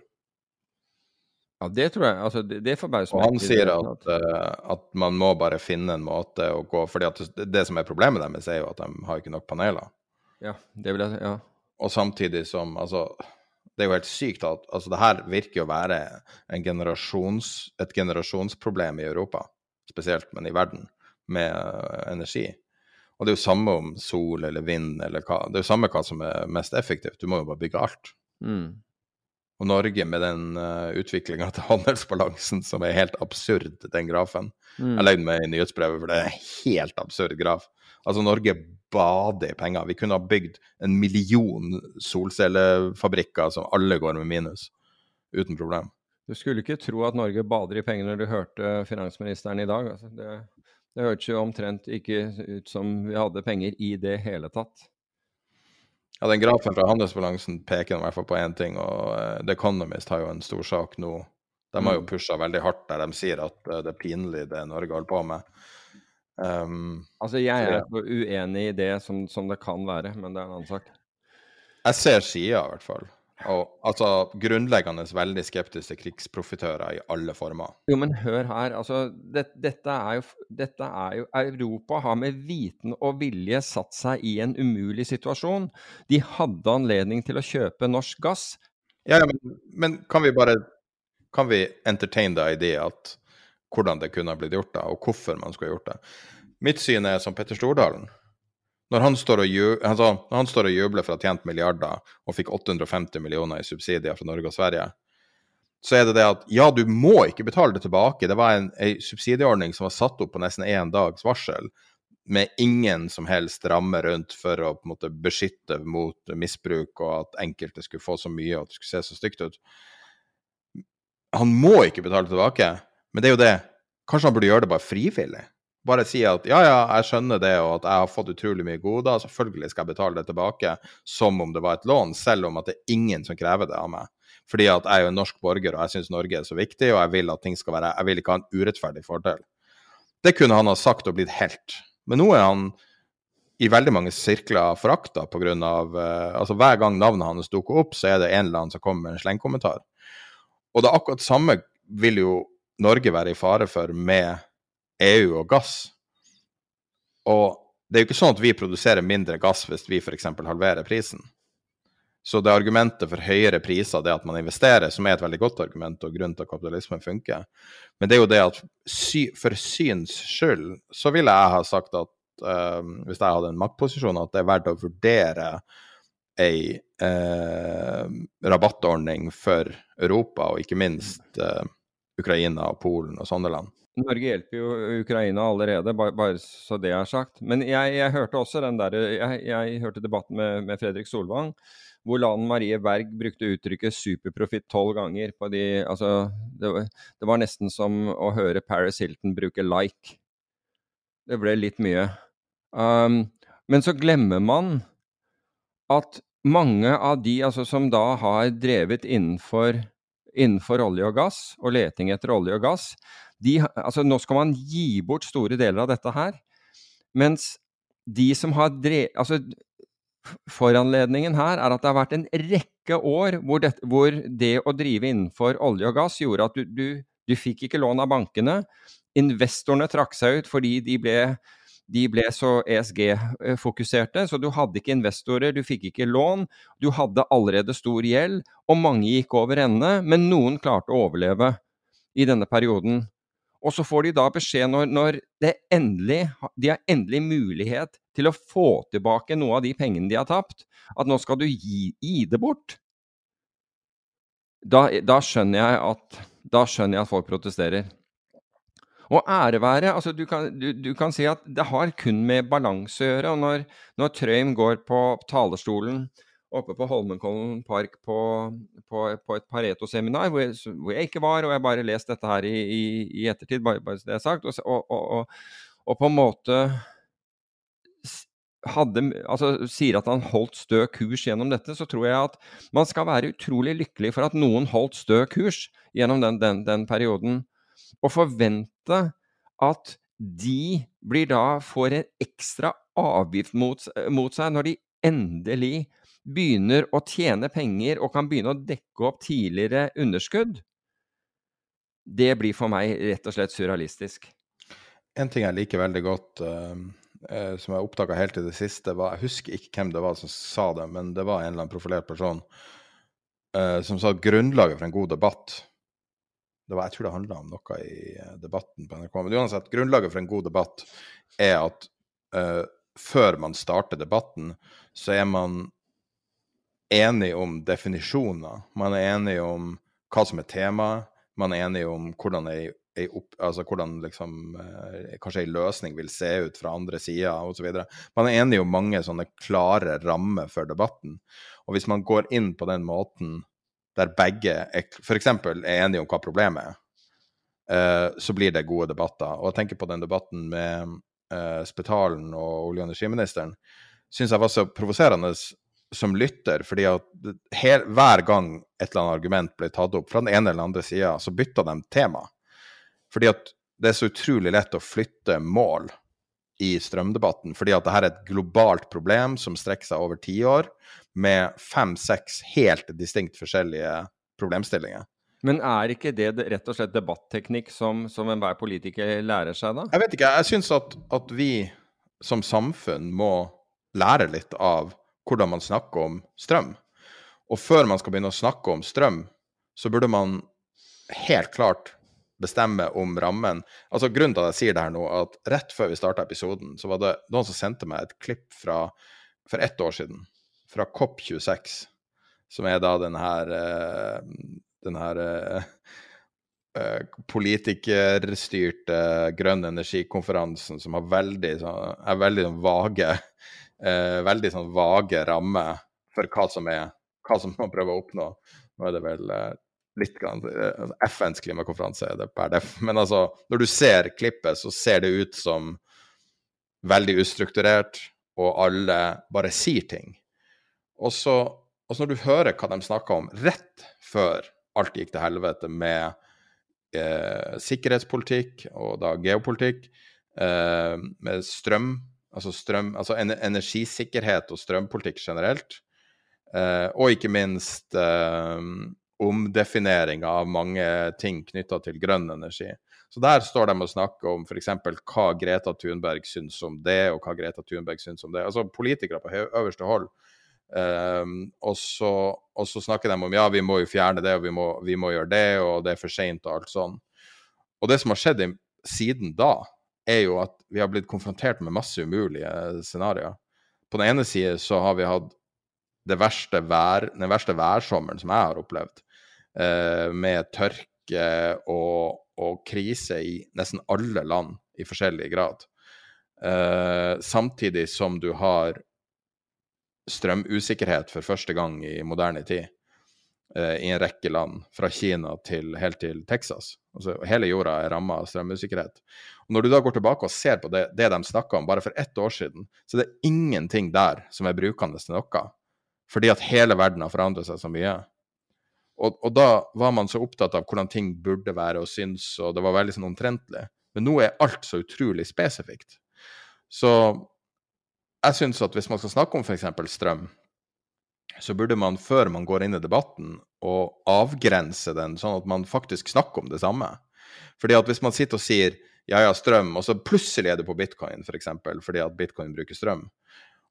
[SPEAKER 6] Ja, det tror jeg. Altså, det, det forbauser
[SPEAKER 1] Og
[SPEAKER 6] meg
[SPEAKER 1] han
[SPEAKER 6] ikke i
[SPEAKER 1] sier at, eh, at man må bare finne en måte å gå fordi at det, det som er problemet deres, er jo at de har ikke nok paneler.
[SPEAKER 6] Ja, det vil jeg Ja.
[SPEAKER 1] Og samtidig som Altså, det er jo helt sykt at altså, det her virker å være en generasjons, et generasjonsproblem i Europa, spesielt, men i verden, med uh, energi. Og det er jo samme om sol eller vind eller hva. Det er jo samme hva som er mest effektivt. Du må jo bare bygge alt.
[SPEAKER 6] Mm.
[SPEAKER 1] Og Norge med den uh, utviklinga til handelsbalansen som er helt absurd, den grafen.
[SPEAKER 6] Mm.
[SPEAKER 1] Jeg legger meg i nyhetsbrevet, for det er en helt absurd graf. Altså, Norge bader i penger. Vi kunne ha bygd en million solcellefabrikker som alle går med minus, uten problem.
[SPEAKER 6] Du skulle ikke tro at Norge bader i penger når du hørte finansministeren i dag. Altså, det, det hørtes jo omtrent ikke ut som vi hadde penger i det hele tatt.
[SPEAKER 1] Ja, den grafen fra handelsbalansen peker i hvert fall på én ting, og uh, The Economist har jo en stor sak nå. De har jo
[SPEAKER 6] Mm.
[SPEAKER 1] pusha veldig hardt der de sier at uh, det er pinlig det Norge holder på med. Um,
[SPEAKER 6] Altså, jeg er så uenig i det som, som det kan være, men det er en annen sak.
[SPEAKER 1] jeg ser sida, i hvert fall. Og altså grunnleggende veldig skeptisk til krigsprofitører i alle former.
[SPEAKER 6] Jo, men hør her. Altså, det, dette, er jo, dette er jo Europa har med viten og vilje satt seg i en umulig situasjon. De hadde anledning til å kjøpe norsk gass.
[SPEAKER 1] Ja, ja, men, men kan vi bare Kan vi entertain the idea at hvordan det kunne ha blitt gjort, da, og hvorfor man skulle ha gjort det? Mitt syn er som Petter Stordalen. Når han står og, ju, altså, han står og jubler for å ha tjent milliarder og fikk 850 millioner i subsidier fra Norge og Sverige, så er det det at ja, du må ikke betale det tilbake. Det var en, en subsidieordning som var satt opp på nesten én dags varsel, med ingen som helst ramme rundt for å på en måte beskytte mot misbruk og at enkelte skulle få så mye og at det skulle se så stygt ut. Han må ikke betale tilbake, men det er jo det. Kanskje han burde gjøre det bare frivillig? Bare si at ja, ja, jeg skjønner det, og at jeg har fått utrolig mye goder, selvfølgelig skal jeg betale det tilbake som om det var et lån, selv om at det er ingen som krever det av meg. Fordi at jeg er jo en norsk borger, og jeg syns Norge er så viktig, og jeg vil at ting skal være Jeg vil ikke ha en urettferdig fordel. Det kunne han ha sagt og blitt helt. Men nå er han i veldig mange sirkler forakta grunn av eh, Altså hver gang navnet hans dukker opp, så er det en eller annen som kommer med en slengkommentar. Og det er akkurat samme vil jo Norge være i fare for med EU og gass. Og det er jo ikke sånn at vi produserer mindre gass hvis vi f.eks. halverer prisen. Så det argumentet for høyere priser, det at man investerer, som er et veldig godt argument og grunn til at kapitalismen funker, men det er jo det at sy for syns skyld, så ville jeg ha sagt at eh, hvis jeg hadde en maktposisjon, at det er verdt å vurdere ei uh, rabattordning for Europa, og ikke minst uh, Ukraina og Polen og sånne land.
[SPEAKER 6] Norge hjelper jo Ukraina allerede, bare, bare så det er sagt. Men jeg, jeg hørte også den der, jeg, jeg hørte debatten med, med Fredrik Solvang, hvor Lan Marie Berg brukte uttrykket 'superprofitt' tolv ganger. på de, altså, det, det var nesten som å høre Paris Hilton bruke 'like'. Det ble litt mye. Um, men så glemmer man at mange av de altså, som da har drevet innenfor, innenfor olje og gass, og leting etter olje og gass, de, altså, nå skal man gi bort store deler av dette her, mens de som har drevet altså, Foranledningen her er at det har vært en rekke år hvor det, hvor det å drive innenfor olje og gass gjorde at du, du, du fikk ikke lån av bankene. Investorene trakk seg ut fordi de ble, de ble så ESG-fokuserte, så du hadde ikke investorer, du fikk ikke lån, du hadde allerede stor gjeld, og mange gikk over ende, men noen klarte å overleve i denne perioden. Og så får de da beskjed når, når endelig, de har endelig mulighet til å få tilbake noe av de pengene de har tapt, at nå skal du gi, gi det bort. Da, da, skjønner at, da skjønner jeg at folk protesterer. Og ære være altså du kan, du, du kan si at det har kun med balanse å gjøre. og Når, når Trøim går på talerstolen oppe på Holmenkollen park på, på, på et Pareto-seminar, hvor, hvor jeg ikke var, og jeg bare lest dette her i, i, i ettertid, bare, bare så det er sagt, og, og, og, og på en måte hadde, altså, sier at han holdt stø kurs gjennom dette, så tror jeg at man skal være utrolig lykkelig for at noen holdt stø kurs gjennom den, den, den perioden. Og forvente at de blir da får en ekstra avgift mot, mot seg når de endelig begynner å tjene penger og kan begynne å dekke opp tidligere underskudd. Det blir for meg rett og slett surrealistisk.
[SPEAKER 1] En ting jeg liker veldig godt, uh, som jeg oppdaga helt i det siste, var Jeg husker ikke hvem det var som sa det, men det var en eller annen profilert person. uh, som sa at grunnlaget for en god debatt det var, Jeg tror det handla om noe i debatten på NRK. Men uansett, grunnlaget for en god debatt er at uh, før man starter debatten, så er man enig om definisjoner. Man er enig om hva som er temaet. Man er enig om hvordan ei, ei opp, altså hvordan liksom, eh, kanskje ei løsning vil se ut fra andre sida osv. Man er enig om mange sånne klare rammer for debatten. Og hvis man går inn på den måten der begge f.eks. er enige om hva problemet er, eh, så blir det gode debatter. Og jeg tenker på den debatten med eh, Spetalen og olje- og energiministeren, syns jeg var så provoserende som lytter, fordi at her, hver gang et eller annet argument ble tatt opp fra den ene eller andre sida, så bytta de tema. Fordi at det er så utrolig lett å flytte mål i strømdebatten, fordi at dette er et globalt problem som strekker seg over tiår, med fem-seks helt distinkt forskjellige problemstillinger.
[SPEAKER 6] Men er ikke det rett og slett debatteknikk som, som enhver politiker lærer seg, da?
[SPEAKER 1] Jeg vet ikke. Jeg syns at, at vi som samfunn må lære litt av hvordan man snakker om strøm. Og før man skal begynne å snakke om strøm, så burde man helt klart bestemme om rammen. Altså Grunnen til at jeg sier det her nå, at rett før vi starta episoden, så var det noen som sendte meg et klipp fra for ett år siden, fra COP26, som er da den her eh, den her eh, eh, politikerstyrte grønn energikonferansen som veldig, sånn, er veldig sånn vage veldig sånn vage rammer for hva som er hva som man prøver å oppnå. Nå er det vel litt grann, FNs klimakonferanse er det per def. Men altså, når du ser klippet, så ser det ut som veldig ustrukturert, og alle bare sier ting. Og så, og når du hører hva de snakker om rett før alt gikk til helvete med eh, sikkerhetspolitikk og da geopolitikk, eh, med strøm, altså, strøm, altså energisikkerhet og strømpolitikk generelt, eh, og ikke minst eh, omdefinering av mange ting knytta til grønn energi. Så der står de og snakker om f.eks. hva Greta Thunberg syns om det, og hva Greta Thunberg syns om det. Altså politikere på øverste hold Um, og, så, og, så, snakker de om ja, vi må jo fjerne det, og vi må, vi må gjøre det, og det er for seint og alt sånn. Og det som har skjedd siden da, er jo at vi har blitt konfrontert med masse umulige scenarioer. På den ene side så har vi hatt verste vær, den verste værsommeren som jeg har opplevd, eh, med tørke og, og, krise i nesten alle land i forskjellig grad. Eh, samtidig som du har strømusikkerhet for første gang i moderne tid i en rekke land, fra Kina til, helt til Texas. Altså, hele jorda er ramma av strømusikkerhet. Og Når du da går tilbake og ser på det, det de snakka om bare for ett år siden, så det er ingenting der som er brukende til noe. Fordi at hele verden har forandret seg så mye. Og, og, da var man så opptatt av hvordan ting burde være og synes, og det var veldig sånn omtrentlig. Men nå er alt så utrolig spesifikt. Så jeg syns at hvis man skal snakke om f.eks. strøm, så burde man før man går inn i debatten, å avgrense den, sånn at man faktisk snakker om det samme. Fordi at hvis man sitter og sier ja, ja, strøm, og så plutselig er du på bitcoin, f.eks., for eksempel, fordi at bitcoin bruker strøm,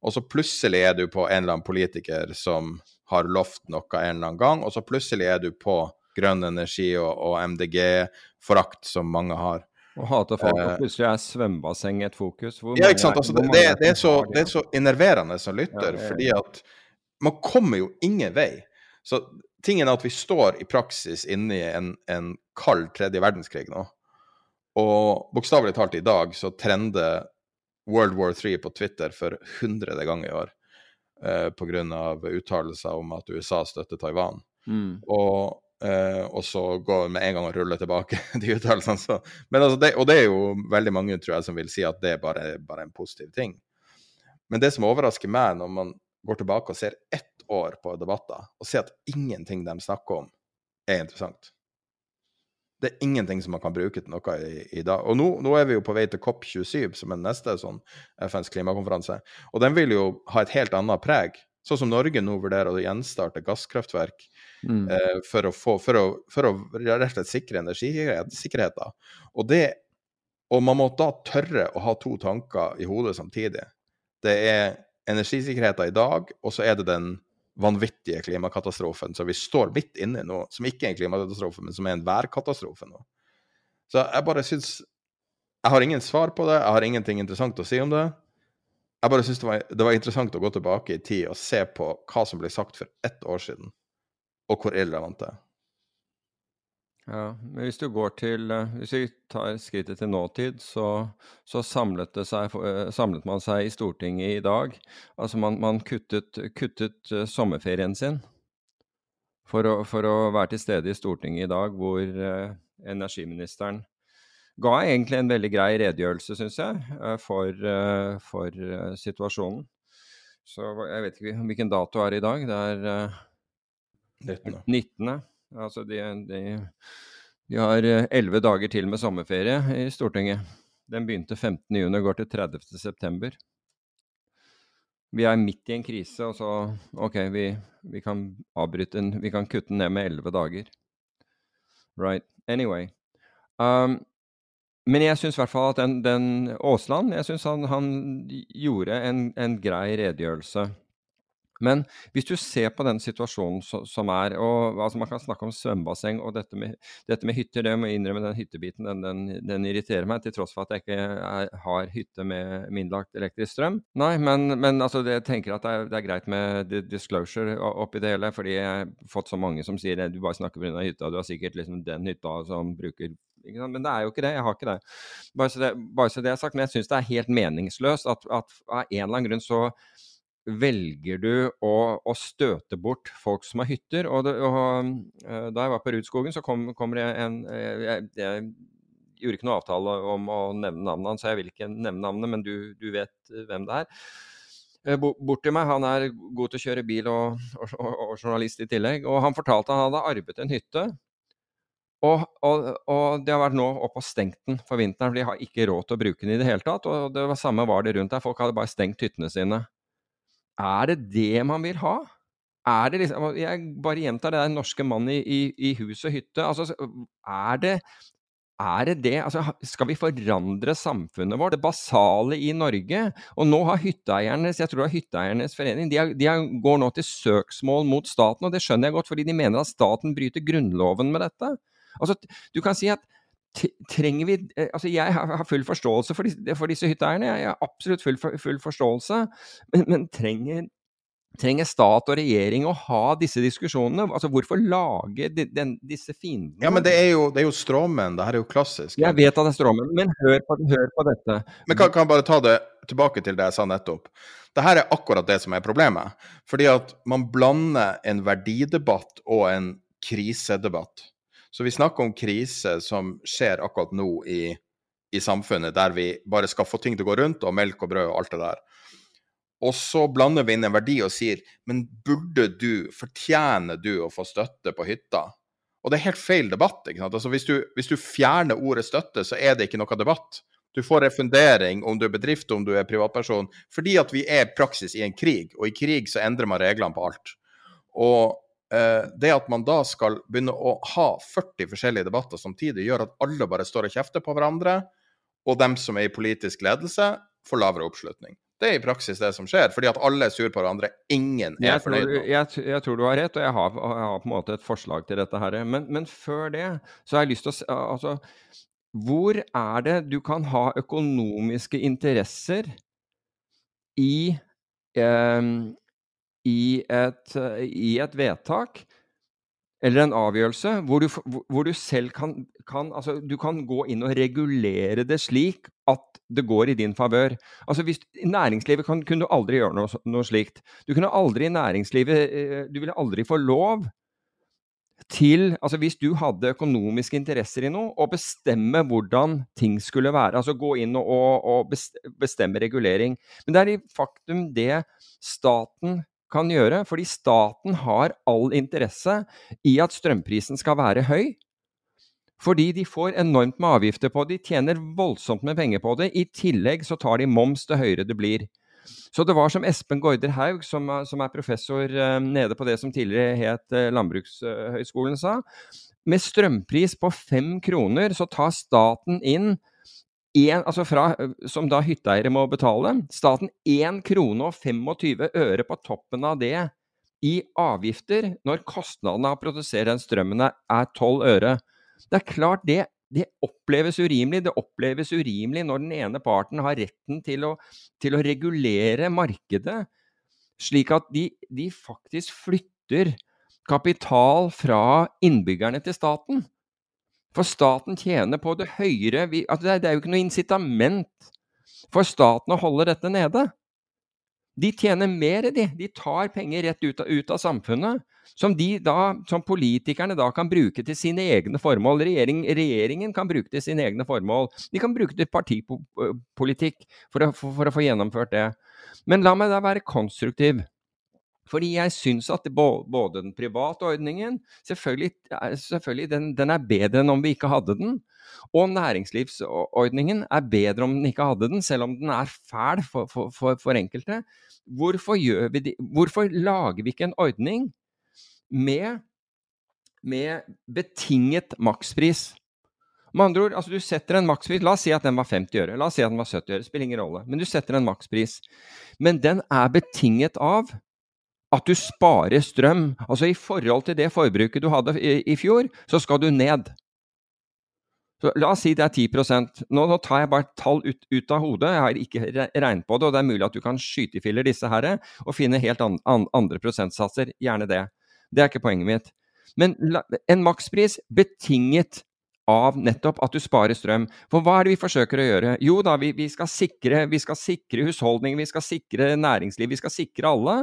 [SPEAKER 1] og så plutselig er du på en eller annen politiker som har lovt noe en eller annen gang, og så plutselig er du på grønn energi og, og MDG-forakt som mange har.
[SPEAKER 6] Og hater folk, og eh, plutselig er svømmebasseng et fokus.
[SPEAKER 1] ja, ikke sant. Altså, det, det, det, er så, det, er så, innerverende som lytter, ja, fordi at man kommer jo ingen vei. Så tingen er at vi står i praksis inne i en, en kald tredje verdenskrig nå. Og bokstavelig talt i dag så trender World War 3 på Twitter for hundrede ganger i år. Eh, Pga. uttalelser om at USA støtter Taiwan. Mm. Og eh, og så går med en gang og ruller tilbake <laughs> de uttalelsene. Altså og det er jo veldig mange tror jeg, som vil si at det er bare, bare en positiv ting. Men det som overrasker meg når man går tilbake og ser ett år på debatter, og ser at ingenting de snakker om, er interessant. Det er ingenting som man kan bruke til noe i, i dag. Og nå, nå, er vi jo på vei til COP27, som er den neste sånn FNs klimakonferanse. Og den vil jo ha et helt annet preg. Sånn som Norge nå vurderer å gjenstarte gasskraftverk mm. eh, for, å få, for, å, for å rett og slett sikre energisikkerheten. Og, det, og man må da tørre å ha to tanker i hodet samtidig. Det er energisikkerheten i dag, og så er det den vanvittige klimakatastrofen som vi står midt inne i nå, som ikke er en klimakatastrofe, men som er en værkatastrofe nå. Så jeg bare syns Jeg har ingen svar på det, jeg har ingenting interessant å si om det. Jeg bare syns det, det var interessant å gå tilbake i tid og se på hva som ble sagt for ett år siden, og hvor irrelevant det er.
[SPEAKER 6] Ja, men hvis du går til eh, Hvis vi tar skrittet til nåtid, så, så samlet, det seg, eh, samlet man seg i Stortinget i dag. Altså man, man kuttet, kuttet eh, sommerferien sin for å, for å være til stede i Stortinget i dag, hvor eh, energiministeren ga egentlig en veldig grei redegjørelse, syns jeg, for, for situasjonen. Så jeg vet ikke hvilken dato er det i dag. Det er eh,
[SPEAKER 1] 19.
[SPEAKER 6] 19. Altså de, de, de har eh, elleve dager til med sommerferie i Stortinget. Den begynte 15. juni og går til 30. september. Vi er midt i en krise, og så OK, vi, vi kan avbryte den Vi kan kutte den ned med elleve dager. Right. Anyway. Um, men jeg syns i hvert fall at den, den Aasland jeg synes han, han gjorde en, en grei redegjørelse. Men hvis du ser på den situasjonen som er og altså Man kan snakke om svømmebasseng og dette med, dette med hytter. Det må jeg innrømme, den hyttebiten den, den, den irriterer meg, til tross for at jeg ikke er, har hytte med, med elektrisk strøm. Nei, men, men altså, jeg tenker at det er, det er greit med disclosure oppi det hele. Fordi jeg har fått så mange som sier du bare snakker pga. hytta, du har sikkert liksom den hytta som bruker? Men det er jo ikke det. Jeg har ikke det. Bare så det, bare så det er sagt. Men jeg syns det er helt meningsløst at, at av en eller annen grunn så velger du å, å støte bort folk som har hytter. Og, det, og eh, Da jeg var på Rudskogen, så kom, kommer det en eh, jeg, jeg gjorde ikke noe avtale om å nevne navnet hans, så jeg vil ikke nevne navnet, men du, du vet eh, hvem det er. Bort til meg, Han er god til å kjøre bil og, og, og, journalist i tillegg. og Han fortalte han hadde arvet en hytte. Og, og, og det har vært nå oppe og stengt den for vinteren, for de har ikke råd til å bruke den i det hele tatt. Og det var samme var det rundt der, folk hadde bare stengt hyttene sine. Er det det man vil ha? Er det liksom Jeg bare gjentar det der norske mann i, i, i hus og hytte. Altså, er det er det det? Altså, skal vi forandre samfunnet vårt? Det basale i Norge? Og nå har hytteeiernes jeg tror det er hytteeiernes forening, de, er, de er, går nå til søksmål mot staten, og det skjønner jeg godt, fordi de mener at staten bryter Grunnloven med dette. Altså, du kan si at trenger vi eh, Altså, jeg har full forståelse for, disse, for disse hytteeierne, jeg har absolutt full, full forståelse, men, men trenger Trenger stat og regjering å ha disse diskusjonene? Altså, Hvorfor lage de, den, disse fiendene?
[SPEAKER 1] Ja, men det er jo, det er jo stråmenn. Det her er jo klassisk.
[SPEAKER 6] Jeg vet at det er stråmenn, men hør på, hør på dette.
[SPEAKER 1] Men kan, kan jeg bare ta det tilbake til det jeg sa nettopp. Det her er akkurat det som er problemet. Fordi at man blander en verdidebatt og en krisedebatt. Så vi snakker om krise som skjer akkurat nå i, i samfunnet, der vi bare skal få ting til å gå rundt, og melk og brød og alt det der. Og så blander vi inn en verdi og sier men burde du, fortjener du å få støtte på hytta? Og det er helt feil debatt. ikke sant? Altså hvis, du, hvis du fjerner ordet støtte, så er det ikke noe debatt. Du får refundering om du er bedrift, om du er privatperson, fordi at vi er praksis i en krig, og i krig så endrer man reglene på alt. Og det at man da skal begynne å ha 40 forskjellige debatter samtidig, gjør at alle bare står og kjefter på hverandre, og dem som er i politisk ledelse, får lavere oppslutning. Det er i praksis det som skjer, fordi at alle er sur på hverandre. Ingen er
[SPEAKER 6] Jeg
[SPEAKER 1] fornøyd.
[SPEAKER 6] jeg, jeg tror du har rett, og jeg har, jeg har på en måte et forslag til dette her. Men, men før det så har jeg lyst til å Altså, hvor er det du kan ha økonomiske interesser i em, i et, i et vedtak eller en avgjørelse hvor du, hvor- du selv kan, kan altså, Du kan gå inn og regulere det slik at det går i din favør. Altså, hvis- I næringslivet kan, kunne du aldri gjøre noe, noe slikt. Du kunne aldri i næringslivet eh, Du ville aldri få lov til Altså hvis du hadde økonomiske interesser i noe, å bestemme hvordan ting skulle være. Altså gå inn og, og bestemme regulering. Men det er i faktum det staten kan gjøre, fordi staten har all interesse i at strømprisen skal være høy. Fordi de får enormt med avgifter på det, de tjener voldsomt med penger på det. I tillegg så tar de moms det høyere det blir. Så det var som Espen Gaarder Haug, som, som er professor eh, nede på det som tidligere het eh, Landbrukshøgskolen, sa. Med strømpris på fem kroner så tar staten inn en, altså fra, eh, som da hytteeiere må betale, staten 1 krone og 25 øre på toppen av det i avgifter når kostnadene av å produsere den strømmen er- er 12 øre. Det er klart det, det oppleves urimelig. Det oppleves urimelig når den ene parten har retten til å, til å regulere markedet, slik at de, de faktisk flytter kapital fra innbyggerne til staten. For staten tjener på det høyere vi, altså det, er, det er jo ikke noe incitament for staten å holde dette nede. De tjener mer, de. De tar penger rett ut av, ut av samfunnet, som, da, som politikerne da kan bruke til sine egne formål. Regjering, regjeringen kan bruke til sine egne formål. De kan bruke til partipolitikk for, å- for, for å få gjennomført det. Men la meg da være konstruktiv. Fordi jeg syns at både den private ordningen Selvfølgelig, er- selvfølgelig den, den er bedre enn om vi ikke hadde den. Og næringslivsordningen er bedre om den ikke hadde den, selv om den er fæl for, for, for, for enkelte. Hvorfor, de, hvorfor lager vi ikke en ordning med, med betinget makspris? Med andre ord, altså du setter en makspris La oss si at den var 50 øre. La oss si at den var 70 øre. Spiller ingen rolle. Men du setter en makspris. Men den er betinget av at du sparer strøm. Altså i forhold til det forbruket du hadde i, i fjor, så skal du ned. Så la oss si det er 10 Nå, nå tar jeg bare tall ut, ut av hodet, jeg har ikke regnet på det, og det er mulig at du kan skyte i filler disse her og finne helt an, an, andre prosentsatser. Gjerne det. Det er ikke poenget mitt. Men la, en makspris betinget av nettopp at du sparer strøm. For hva er det vi forsøker å gjøre? Jo da, vi, vi, skal, sikre, vi husholdninger, vi skal sikre næringsliv, vi skal sikre alle.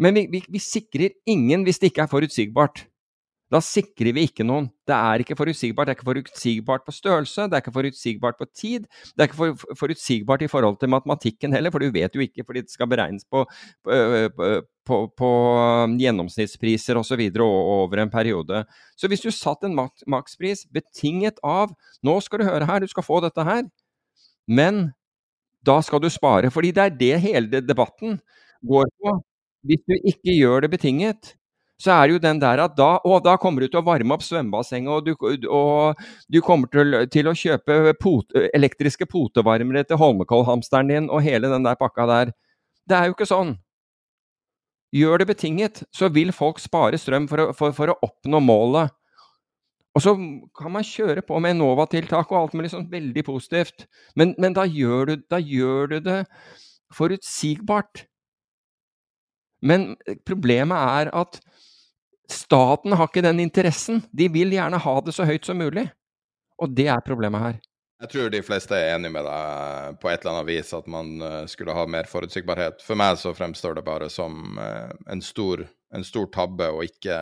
[SPEAKER 6] Men vi, vi, vi sikrer ingen hvis det ikke er forutsigbart. Da sikrer vi ikke noen. Det er ikke forutsigbart. Det er ikke forutsigbart på størrelse, det er ikke forutsigbart på tid. Det er ikke for, forutsigbart i forhold til matematikken heller, for du vet jo ikke, fordi det skal beregnes på, på, på, på gjennomsnittspriser osv. over en periode. Så hvis du satt en mak makspris betinget av Nå skal du høre her, du skal få dette her, men da skal du spare. Fordi det er det hele debatten går på. Hvis du ikke gjør det betinget, så er det jo den der at da, å, da kommer du til å varme opp svømmebassenget, og du, og du kommer til, til å kjøpe pot, elektriske potevarmere til Holmenkollhamsteren din og hele den der pakka der. Det er jo ikke sånn. Gjør det betinget, så vil folk spare strøm for å, for, for å oppnå målet. Og så kan man kjøre på med Enova-tiltak og alt mulig sånn veldig positivt, men, men da, gjør du, da gjør du det forutsigbart. Men problemet er at staten har ikke den interessen. De vil gjerne ha det så høyt som mulig. Og det er problemet her.
[SPEAKER 1] Jeg tror de fleste er enig med deg på et eller annet vis at man eh, skulle ha mer forutsigbarhet. For meg så fremstår det bare som eh, en stor, en stor tabbe å ikke,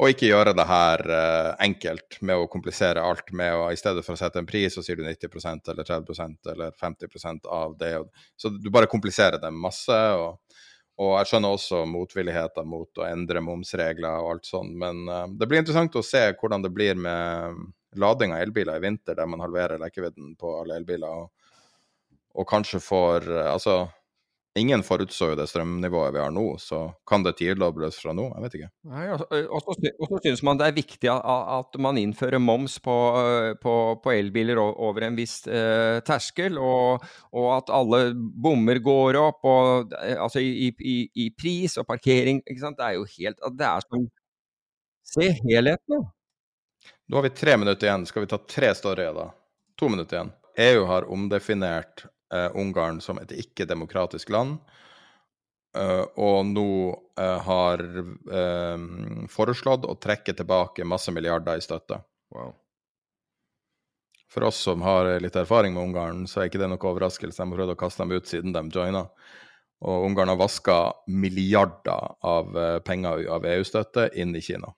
[SPEAKER 1] å ikke gjøre det her eh, enkelt med å komplisere alt med å I stedet for å sette en pris, så sier du 90% eller 30% eller 50% av det. Så du bare kompliserer det masse. og og jeg skjønner også motvilligheten mot å endre momsregler og alt sånt, men uh, det blir interessant å se hvordan det blir med lading av elbiler i vinter, der man halverer lekkevidden på alle elbiler, og, og kanskje får uh, Altså, ingen forutså jo det strømnivået vi har nå, så kan det tidobles fra nå? Jeg vet ikke.
[SPEAKER 6] Nei, og, så, synes man det er viktig at, man innfører moms på, på, på elbiler over en viss eh, terskel, og, og, at alle bommer går opp, og, altså i, i, i, pris og parkering. ikke sant? Det er jo helt Det er som Se helheten, da.
[SPEAKER 1] Nå har vi tre minutter igjen. Skal vi ta tre storyer, da? To minutter igjen. EU har omdefinert uh, Ungarn som et ikke-demokratisk land. Uh, og nå uh, har foreslått å trekke tilbake masse milliarder i støtte.
[SPEAKER 6] Wow.
[SPEAKER 1] For oss som har litt erfaring med Ungarn, så er ikke det noe overraskelse. De har prøvd å kaste dem ut siden de joina. Og Ungarn har vaska milliarder av penger av EU-støtte inn i Kina.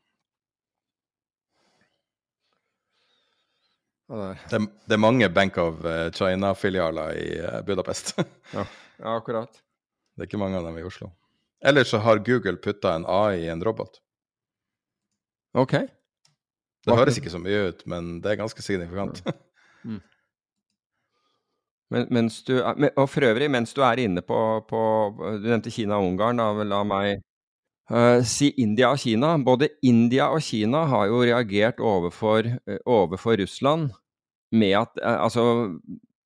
[SPEAKER 1] Det, det, er mange Bank of eh, China-filialer i eh, Budapest. <laughs>
[SPEAKER 6] ja, ja, akkurat.
[SPEAKER 1] Det er ikke mange av dem i Oslo. Ellers så har Google putta en AI i en robot.
[SPEAKER 6] Ok.
[SPEAKER 1] Det Hva høres ikke så mye ut, men det er ganske signifikant.
[SPEAKER 6] mm. <laughs> Men, mens du, og for øvrig, mens du er inne på, på Du nevnte Kina og Ungarn. Da, la meg uh, si India og Kina. Både India og Kina har jo reagert overfor, uh, overfor Russland med at uh, Altså,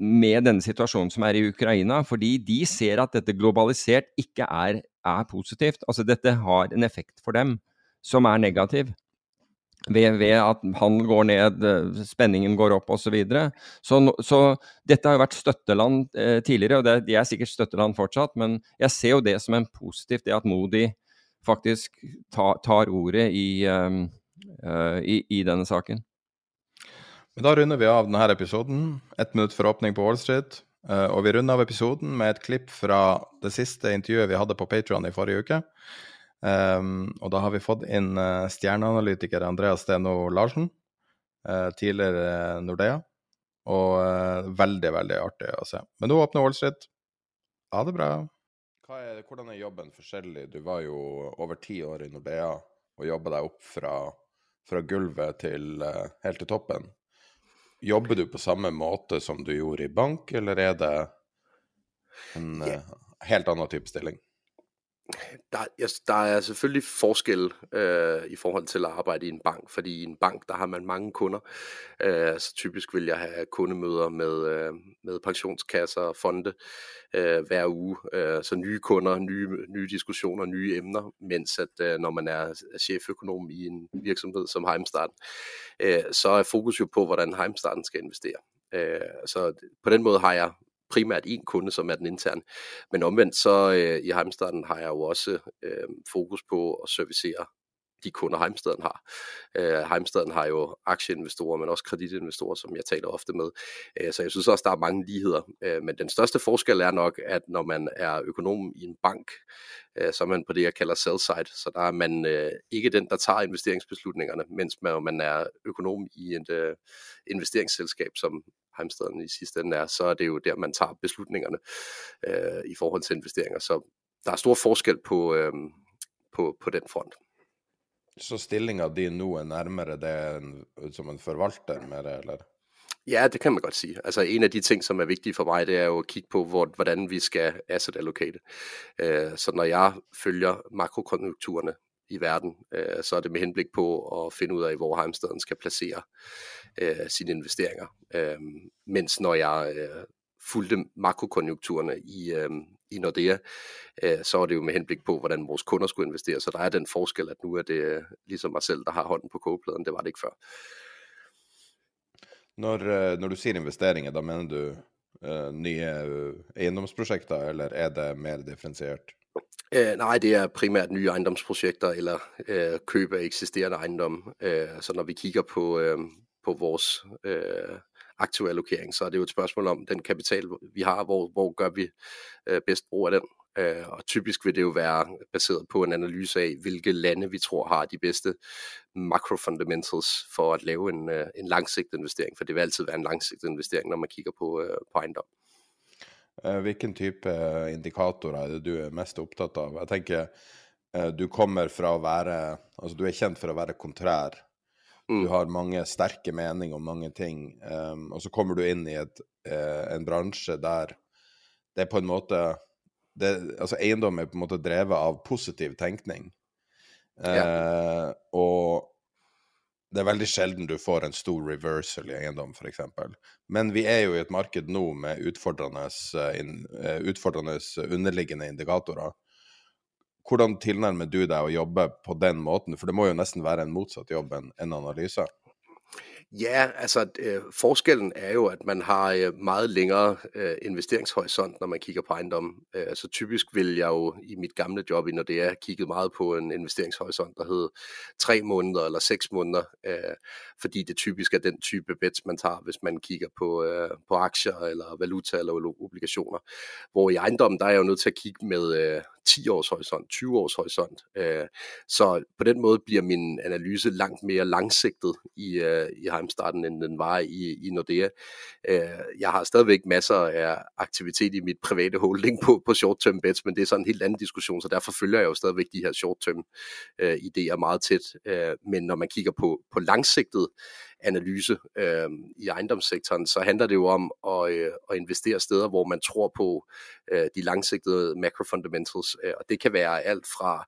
[SPEAKER 6] med denne situasjonen som er i Ukraina, fordi de ser at dette globalisert ikke er, er positivt. Altså dette har en effekt for dem som er negativ. Ved, ved at handel går ned, eh, spenningen går opp osv. Så, videre. så Så dette har jo vært støtteland eh, tidligere, og det, de er sikkert støtteland fortsatt, men jeg ser jo det som en positivt, det at Modi faktisk tar, ordet i, um, uh, i, i denne saken.
[SPEAKER 1] Men da runder vi av denne episoden. Ett minutt for åpning på Wall Street. Uh, og vi runder av episoden med et klipp fra det siste intervjuet vi hadde på Patrion i forrige uke. Um, og da har vi fått inn uh, stjerneanalytiker Andreas Steno Larsen, tidligere Nordea. Og veldig, veldig artig å se. Men nå åpner Wall Street. Ha det bra. Er, hvordan er jobben forskjellig? Du var jo over ti år i Nordea og jobba deg opp fra, fra gulvet til helt til toppen. Jobber du på samme måte som du gjorde i bank, eller er det en yeah. helt annen type stilling?
[SPEAKER 7] Der, der er selvfølgelig forskel øh, i forhold til at arbejde i en bank, fordi i en bank, der har man mange kunder. Øh, så typisk vil jeg have kundemøder med, øh, med pensionskasser og fonde øh, hver uge. Øh, så nye kunder, nye, nye diskussioner, nye emner, mens at øh, når man er cheføkonom i en virksomhed som Heimstaden, øh, så er fokus jo på, hvordan Heimstaden skal investere. Øh, så på den måde har jeg primært én kunde, som er den interne. Men omvendt så øh, i Heimstaden har jeg jo også øh, fokus på å servicere de kunder Heimstaden har. Øh, Heimstaden har jo aktieinvestorer, men også kreditinvestorer, som jeg taler ofte med. Øh, så jeg synes også, der er mange ligheder. Øh, men den største forskel er nok, at når man er økonom i en bank, øh, så er man på det, jeg kalder sell side. Så der er man øh, ikke den, der tager investeringsbeslutningerne, mens man, man er økonom i et øh, investeringsselskab, som Heimstaden i sidste ende er, så er det jo der, man tager beslutningerne øh, i forhold til investeringer. Så der er stor forskel på, øh, på, på den front.
[SPEAKER 1] Så stillinga di nå er nærmere det som en forvalter mer, eller?
[SPEAKER 7] Ja, det kan man godt sige. Altså en af de ting, som er vigtige for mig, det er jo at kigge på, hvor, hvordan vi skal asset allocate. Uh, så når jeg følger makrokonjunkturerne i verden, uh, så er det med henblik på at finde ud af, hvor Heimstaden skal placere uh, sine investeringer. Mens når jeg fulgte makrokonjunkturerne i, i Nordea, øh, så er det jo med henblikk på, hvordan vores kunder skulle investere. Så der er den forskel, at nå er det liksom ligesom mig selv, der har hånden på kogepladen. Det var det ikke før.
[SPEAKER 1] Når, øh, når du sier investeringer, da mener du uh, nye eiendomsprojekter, eller er det mer differensiert?
[SPEAKER 7] Uh, nei, det er primært nye eiendomsprosjekter eller uh, kjøp av eksisterende eiendom. Uh, så når vi kigger på, på vores aktiv allokering, så er det jo et spørgsmål om den kapital, vi har, hvor, hvor gør vi øh, bedst brug af den. Øh, og typisk vil det jo være baseret på en analyse af, hvilke lande vi tror har de bedste macrofundamentals for at lave en, øh, en langsigtet investering, for det vil altid være en langsigtet investering, når man kigger på, øh, på ejendom.
[SPEAKER 1] Øh, hvilken type indikatorer er det du er mest opptatt av? Jeg tenker du kommer fra å være Altså du er kjent for å være kontrær. Du har mange sterke meninger om mange ting, um, og så kommer du inn i et, uh, en bransje der det er på en måte det, Altså eiendom er på en måte drevet av positiv tenkning. Uh, ja. Og det er veldig sjelden du får en stor reversal i eiendom, f.eks. Men vi er jo i et marked nå med utfordrende, uh, in, utfordrende underliggende indikatorer. Hvordan tilnærmer du deg å jobbe på den måten? For det må jo nesten være en motsatt jobb enn en analyse?
[SPEAKER 7] Ja, altså øh, forskellen er jo, at man har øh, meget længere øh, investeringshorisont, når man kigger på ejendom. Øh, altså typisk vil jeg jo i mit gamle job i Nordea kigget meget på en investeringshorisont, der hed tre måneder eller seks måneder, øh, fordi det typisk er den type bets, man tager, hvis man kigger på, øh, på aktier eller valuta eller obligationer. Hvor i ejendommen, er jeg jo nødt til at kigge med øh, 10 års horisont, 20 års horisont. Øh, så på den måde bliver min analyse langt mere langsigtet i, øh, i Heimstarten, end den var i, i Nordea. Øh, jeg har stadigvæk masser af aktivitet i mit private holding på, på short-term bets, men det er sådan en helt anden diskussion, så derfor følger jeg jo stadigvæk de her short-term øh, idéer meget tæt. Men når man kigger på, på langsigtet analyse øh, i ejendomssektoren, så handler det jo om at, øh, at investere steder, hvor man tror på øh, de langsigtede macro fundamentals, øh, og det kan være alt fra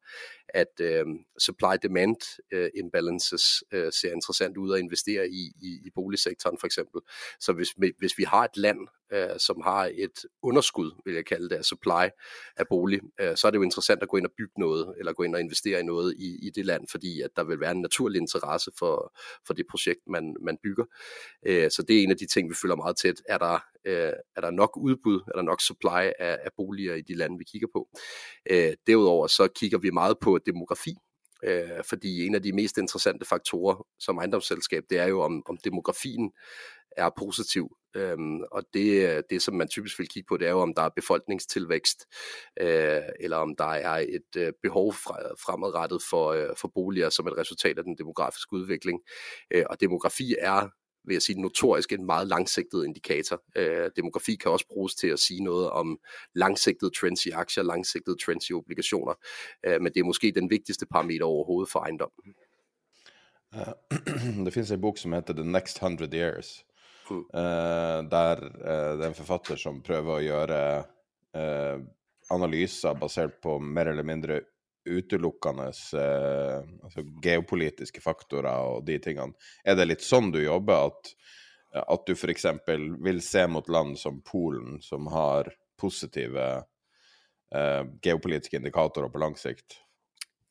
[SPEAKER 7] at øh, supply-demand øh, imbalances øh, ser interessant ud at investere i, i, i boligsektoren for eksempel. Så hvis, hvis vi har et land, øh, som har et underskud, vil jeg kalde det, af supply af bolig, øh, så er det jo interessant at gå ind og bygge noget, eller gå ind og investere i noget i, i det land, fordi at der vil være en naturlig interesse for, for det projekt, man, man bygger. Øh, så det er en af de ting, vi følger meget tæt. Er der, øh, er der nok udbud, er der nok supply af, af boliger i de lande, vi kigger på? Øh, derudover så kigger vi meget på demografi, øh, fordi en af de mest interessante faktorer som ejendomsselskab, det er jo, om, om demografien er positiv. Øhm, og det, det, som man typisk vil kigge på, det er jo, om der er befolkningstilvækst, øh, eller om der er et øh, behov fra, fremadrettet for, øh, for boliger som et resultat af den demografiske udvikling. Øh, og demografi er vil jeg sige, notorisk en meget langsigtet indikator. Øh, demografi kan også bruges til at sige noget om langsigtede trends i aktier, langsigtede trends i obligationer, øh, men det er måske den vigtigste parameter overhovedet for ejendom.
[SPEAKER 1] Uh, <clears throat> det finnes en bok som heter The Next 100 Years, mm. der uh, det er en forfatter som prøver å gjøre analyser basert på mer eller mindre utelukkende altså geopolitiske faktorer og de tingene. Er det litt sånn du jobber, at, at du f.eks. vil se mot land som Polen, som har positive geopolitiske indikatorer på lang sikt?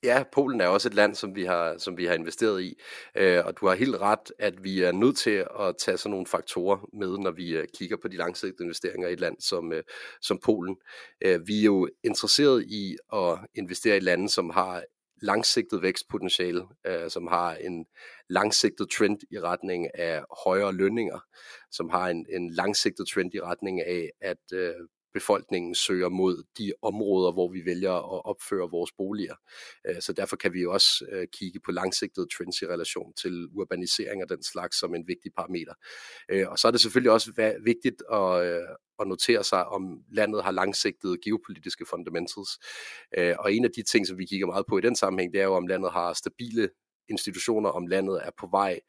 [SPEAKER 7] Ja, Polen er også et land, som vi har, som vi har investeret i, øh, og du har helt ret, at vi er nødt til at tage sådan nogle faktorer med, når vi øh, kigger på de langsigtede investeringer i et land som, øh, som Polen. Øh, vi er jo interesseret i at investere i lande, som har langsigtet vækstpotentiale, øh, som har en langsigtet trend i retning af højere lønninger, som har en, en langsigtet trend i retning af, at øh, befolkningen søger mod de områder, hvor vi vælger at opføre vores boliger. Øh, så derfor kan vi jo også øh, kigge på langsigtede trends i relation til urbanisering og den slags som en vigtig parameter. Øh, og så er det selvfølgelig også vigtigt at, notere sig, om landet har langsigtede geopolitiske fundamentals. Og en af de ting, som vi kigger meget på i den sammenhæng, det er jo, om landet har stabile institutioner, om landet er på vej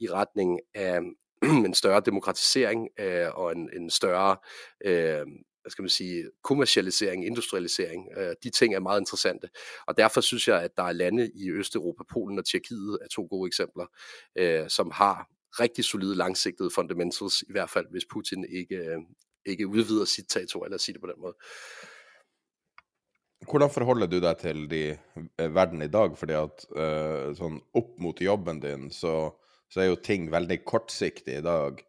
[SPEAKER 7] i retning af <clears throat> en større demokratisering øh, og en, en større øh, hvad skal man sige, kommercialisering, industrialisering. Øh, de ting er meget interessante. Og derfor synes jeg, at der er lande i Østeuropa, Polen og Tjekkiet er to gode eksempler, øh, som har rigtig solide langsigtede fundamentals, i hvert fald hvis Putin ikke, øh, ikke udvider sit territorium, eller sige det på den måde.
[SPEAKER 1] Hvordan forholder du deg til de, verden i dag? Fordi at uh, sånn opp mot jobben din, så, så er jo ting veldig kortsiktig i dag.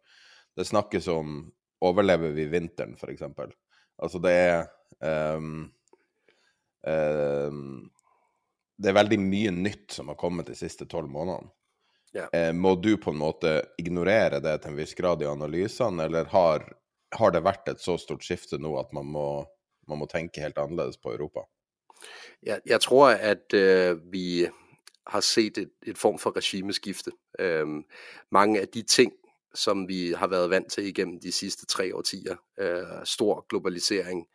[SPEAKER 1] Det snakkes om overlever vi vinteren, f.eks. Altså, det er um, um, Det er veldig mye nytt som har kommet de siste tolv månedene. Yeah. Eh, må du på en måte ignorere det til en viss grad i analysene, eller har, har det vært et så stort skifte nå at man må, man må tenke helt annerledes på Europa?
[SPEAKER 7] Ja, jeg tror at uh, vi har sett et, et form for regimeskifte. Um, mange av de ting som vi har været vant til igennem de sidste tre årtier. Øh, stor globalisering,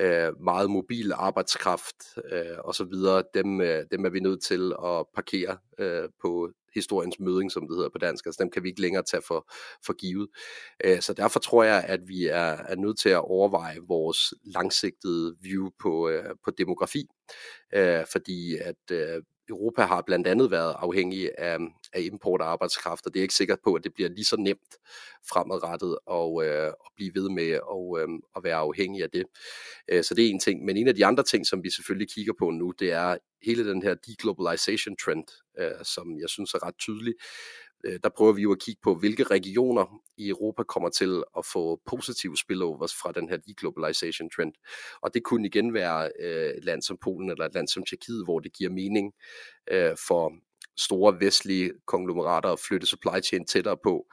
[SPEAKER 7] øh, meget mobil arbejdskraft øh, osv., dem, øh, dem er vi nødt til at parkere øh, på historiens møding, som det hedder på dansk. Altså dem kan vi ikke længere tage for, for givet. Øh, så derfor tror jeg, at vi er, er nødt til at overveje vores langsigtede view på, øh, på demografi, øh, fordi at øh, Europa har blandt andet været af, af import af arbeidskraft, og det er ikke sikkert på, at det bliver lige så nemt fremadrettet at, øh, at ved med at, øh, være afhængig af det. Øh, så det er en ting. Men en af de andre ting, som vi selvfølgelig kigger på nu, det er hele den her deglobalization trend, øh, som jeg synes er ret tydelig. Øh, der prøver vi jo at kigge på, hvilke regioner i Europa kommer til at få positive spillovers fra den her deglobalization trend. Og det kunne igen være øh, et land som Polen eller et land som Tjekkiet, hvor det giver mening øh, for store vestlige konglomerater og flytte supply chain tættere på.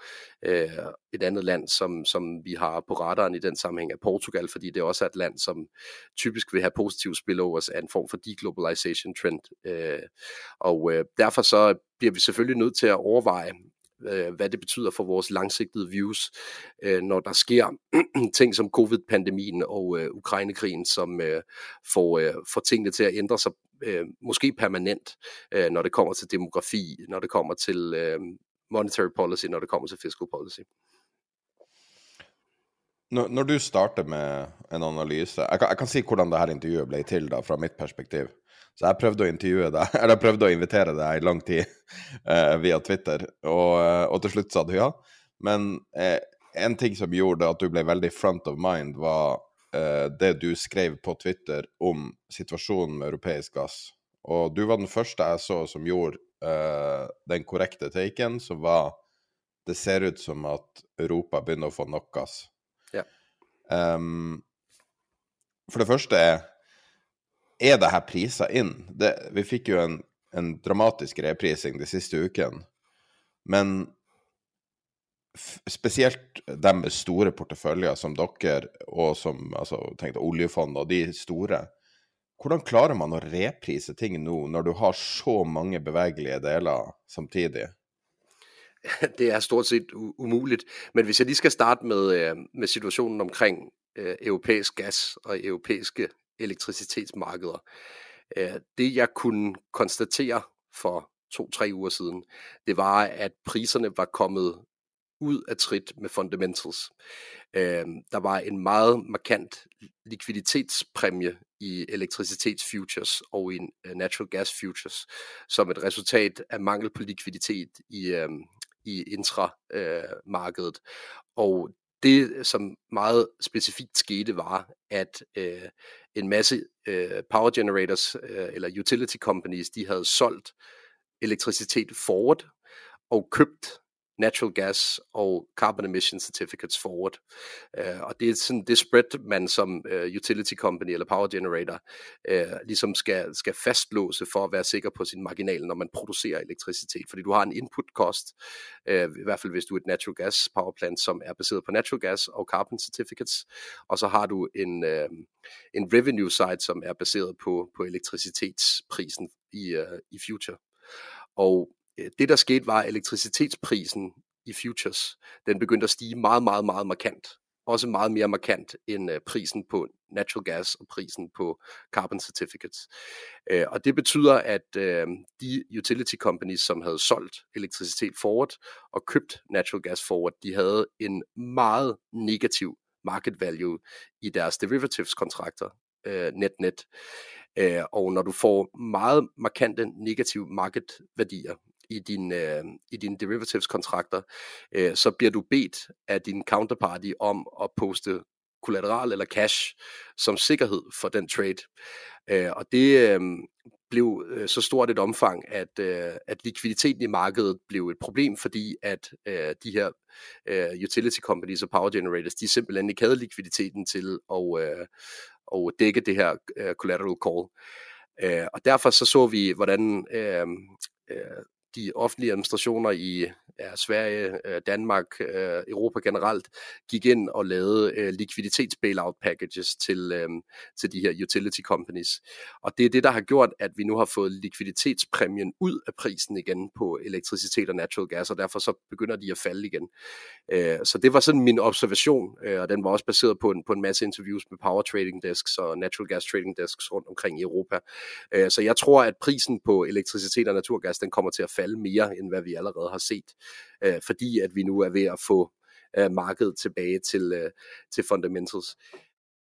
[SPEAKER 7] Øh, et andet land, som, som vi har på radaren i den sammenhæng, er Portugal, fordi det også er et land, som typisk vil have positive spillovers af en form for deglobalization trend. Øh, og øh, derfor så bliver vi selvfølgelig nødt til at overveje, hva det betyder for vores langsigtede views, når der sker <clears throat> ting som covid-pandemien og Ukrainekrigen, som får, tingene til at ændre øh, måske permanent, øh, når det kommer til demografi, når det kommer til øh, monetary policy, når det kommer til fiscal policy.
[SPEAKER 1] Når, når du starter med en analyse jeg kan, jeg kan si hvordan dette intervjuet ble til da, fra mitt perspektiv. Så jeg prøvde å intervjue deg, <laughs> eller jeg prøvde å invitere deg i lang tid <laughs> eh, via Twitter, og, eh, og, til slutt sa du ja. Men eh, en ting som gjorde at du ble veldig front of mind, var eh, det du skrev på Twitter om situasjonen med europeisk gass. Og du var den første jeg så som gjorde eh, den korrekte taken, som var det ser ut som at Europa begynner å få nok gass.
[SPEAKER 7] Ja.
[SPEAKER 1] Um, for det første er er det her priser inn? Det, vi fikk jo en, en dramatisk reprising de siste ukene, men spesielt dem med store porteføljer som dere, og som altså, tenkte oljefond og de store. Hvordan klarer man å reprise ting nå, når du har så mange bevegelige deler samtidig? <laughs>
[SPEAKER 7] det er stort sett umulig. Men hvis jeg lige skal starte med, øh, med situasjonen omkring øh, europæisk gas og europæiske elektricitetsmarkeder. Øh, det jeg kunne konstatere for to-tre uger siden, det var, at priserne var kommet ud af trit med fundamentals. der var en meget markant likviditetspræmie i elektricitetsfutures og i natural gas futures, som et resultat af mangel på likviditet i, i intramarkedet. Øh, og det, som meget specifikt skete, var, at øh, en masse øh, power generators øh, eller utility companies, de havde solgt elektricitet forward og købt natural gas og carbon emission certificates forward. Uh, og det er sådan det spread, man som uh, utility company eller power generator uh, ligesom skal, skal fastlåse for at være sikker på sin marginal, når man producerer elektricitet. Fordi du har en input cost, i hvert fald hvis du er et natural gas power plant, som er baseret på natural gas og carbon certificates, og så har du en, en revenue side, som er baseret på, på elektricitetsprisen i, i future. Og Øh, det der skete var, at elektricitetsprisen i futures, den begyndte at stige meget, meget, meget markant. Også meget mere markant end øh, prisen på natural gas og prisen på carbon certificates. Øh, og det betyder, at de utility companies, som havde solgt elektricitet forward og købt natural gas forward, de havde en meget negativ market value i deres derivatives kontrakter, net-net. Og når du får meget markante negative market værdier, i, din, øh, i dine derivatives-kontrakter, øh, så bliver du bedt af din counterparty om at poste kollateral eller cash som sikkerhed for den trade. Øh, og det øh, blev øh, så stort et omfang, at, øh, at likviditeten i markedet blev et problem, fordi at øh, de her øh, utility companies og power generators, de simpelthen ikke havde likviditeten til at, øh, at dække det her øh, collateral call. Øh, og derfor så så vi, hvordan øh, øh, de offentlige administrationer i ja, Sverige, øh, Danmark, øh, Europa generelt, gik ind og lavede øh, likviditets-bailout packages til, til de her utility companies. Og det er det, der har gjort, at vi nu har fået likviditetspræmien ud af prisen igen på elektricitet og natural gas, og derfor så begynder de at falde igen. Så det var sådan min observation, og den var også baseret på en, på en masse interviews med power trading desks og natural gas trading desks rundt omkring i Europa. Så jeg tror, at prisen på elektricitet og naturgas, den kommer til at falde mere, end hvad vi allerede har set øh, fordi at vi nu er ved at få øh, markedet tilbage til, øh, til fundamentals.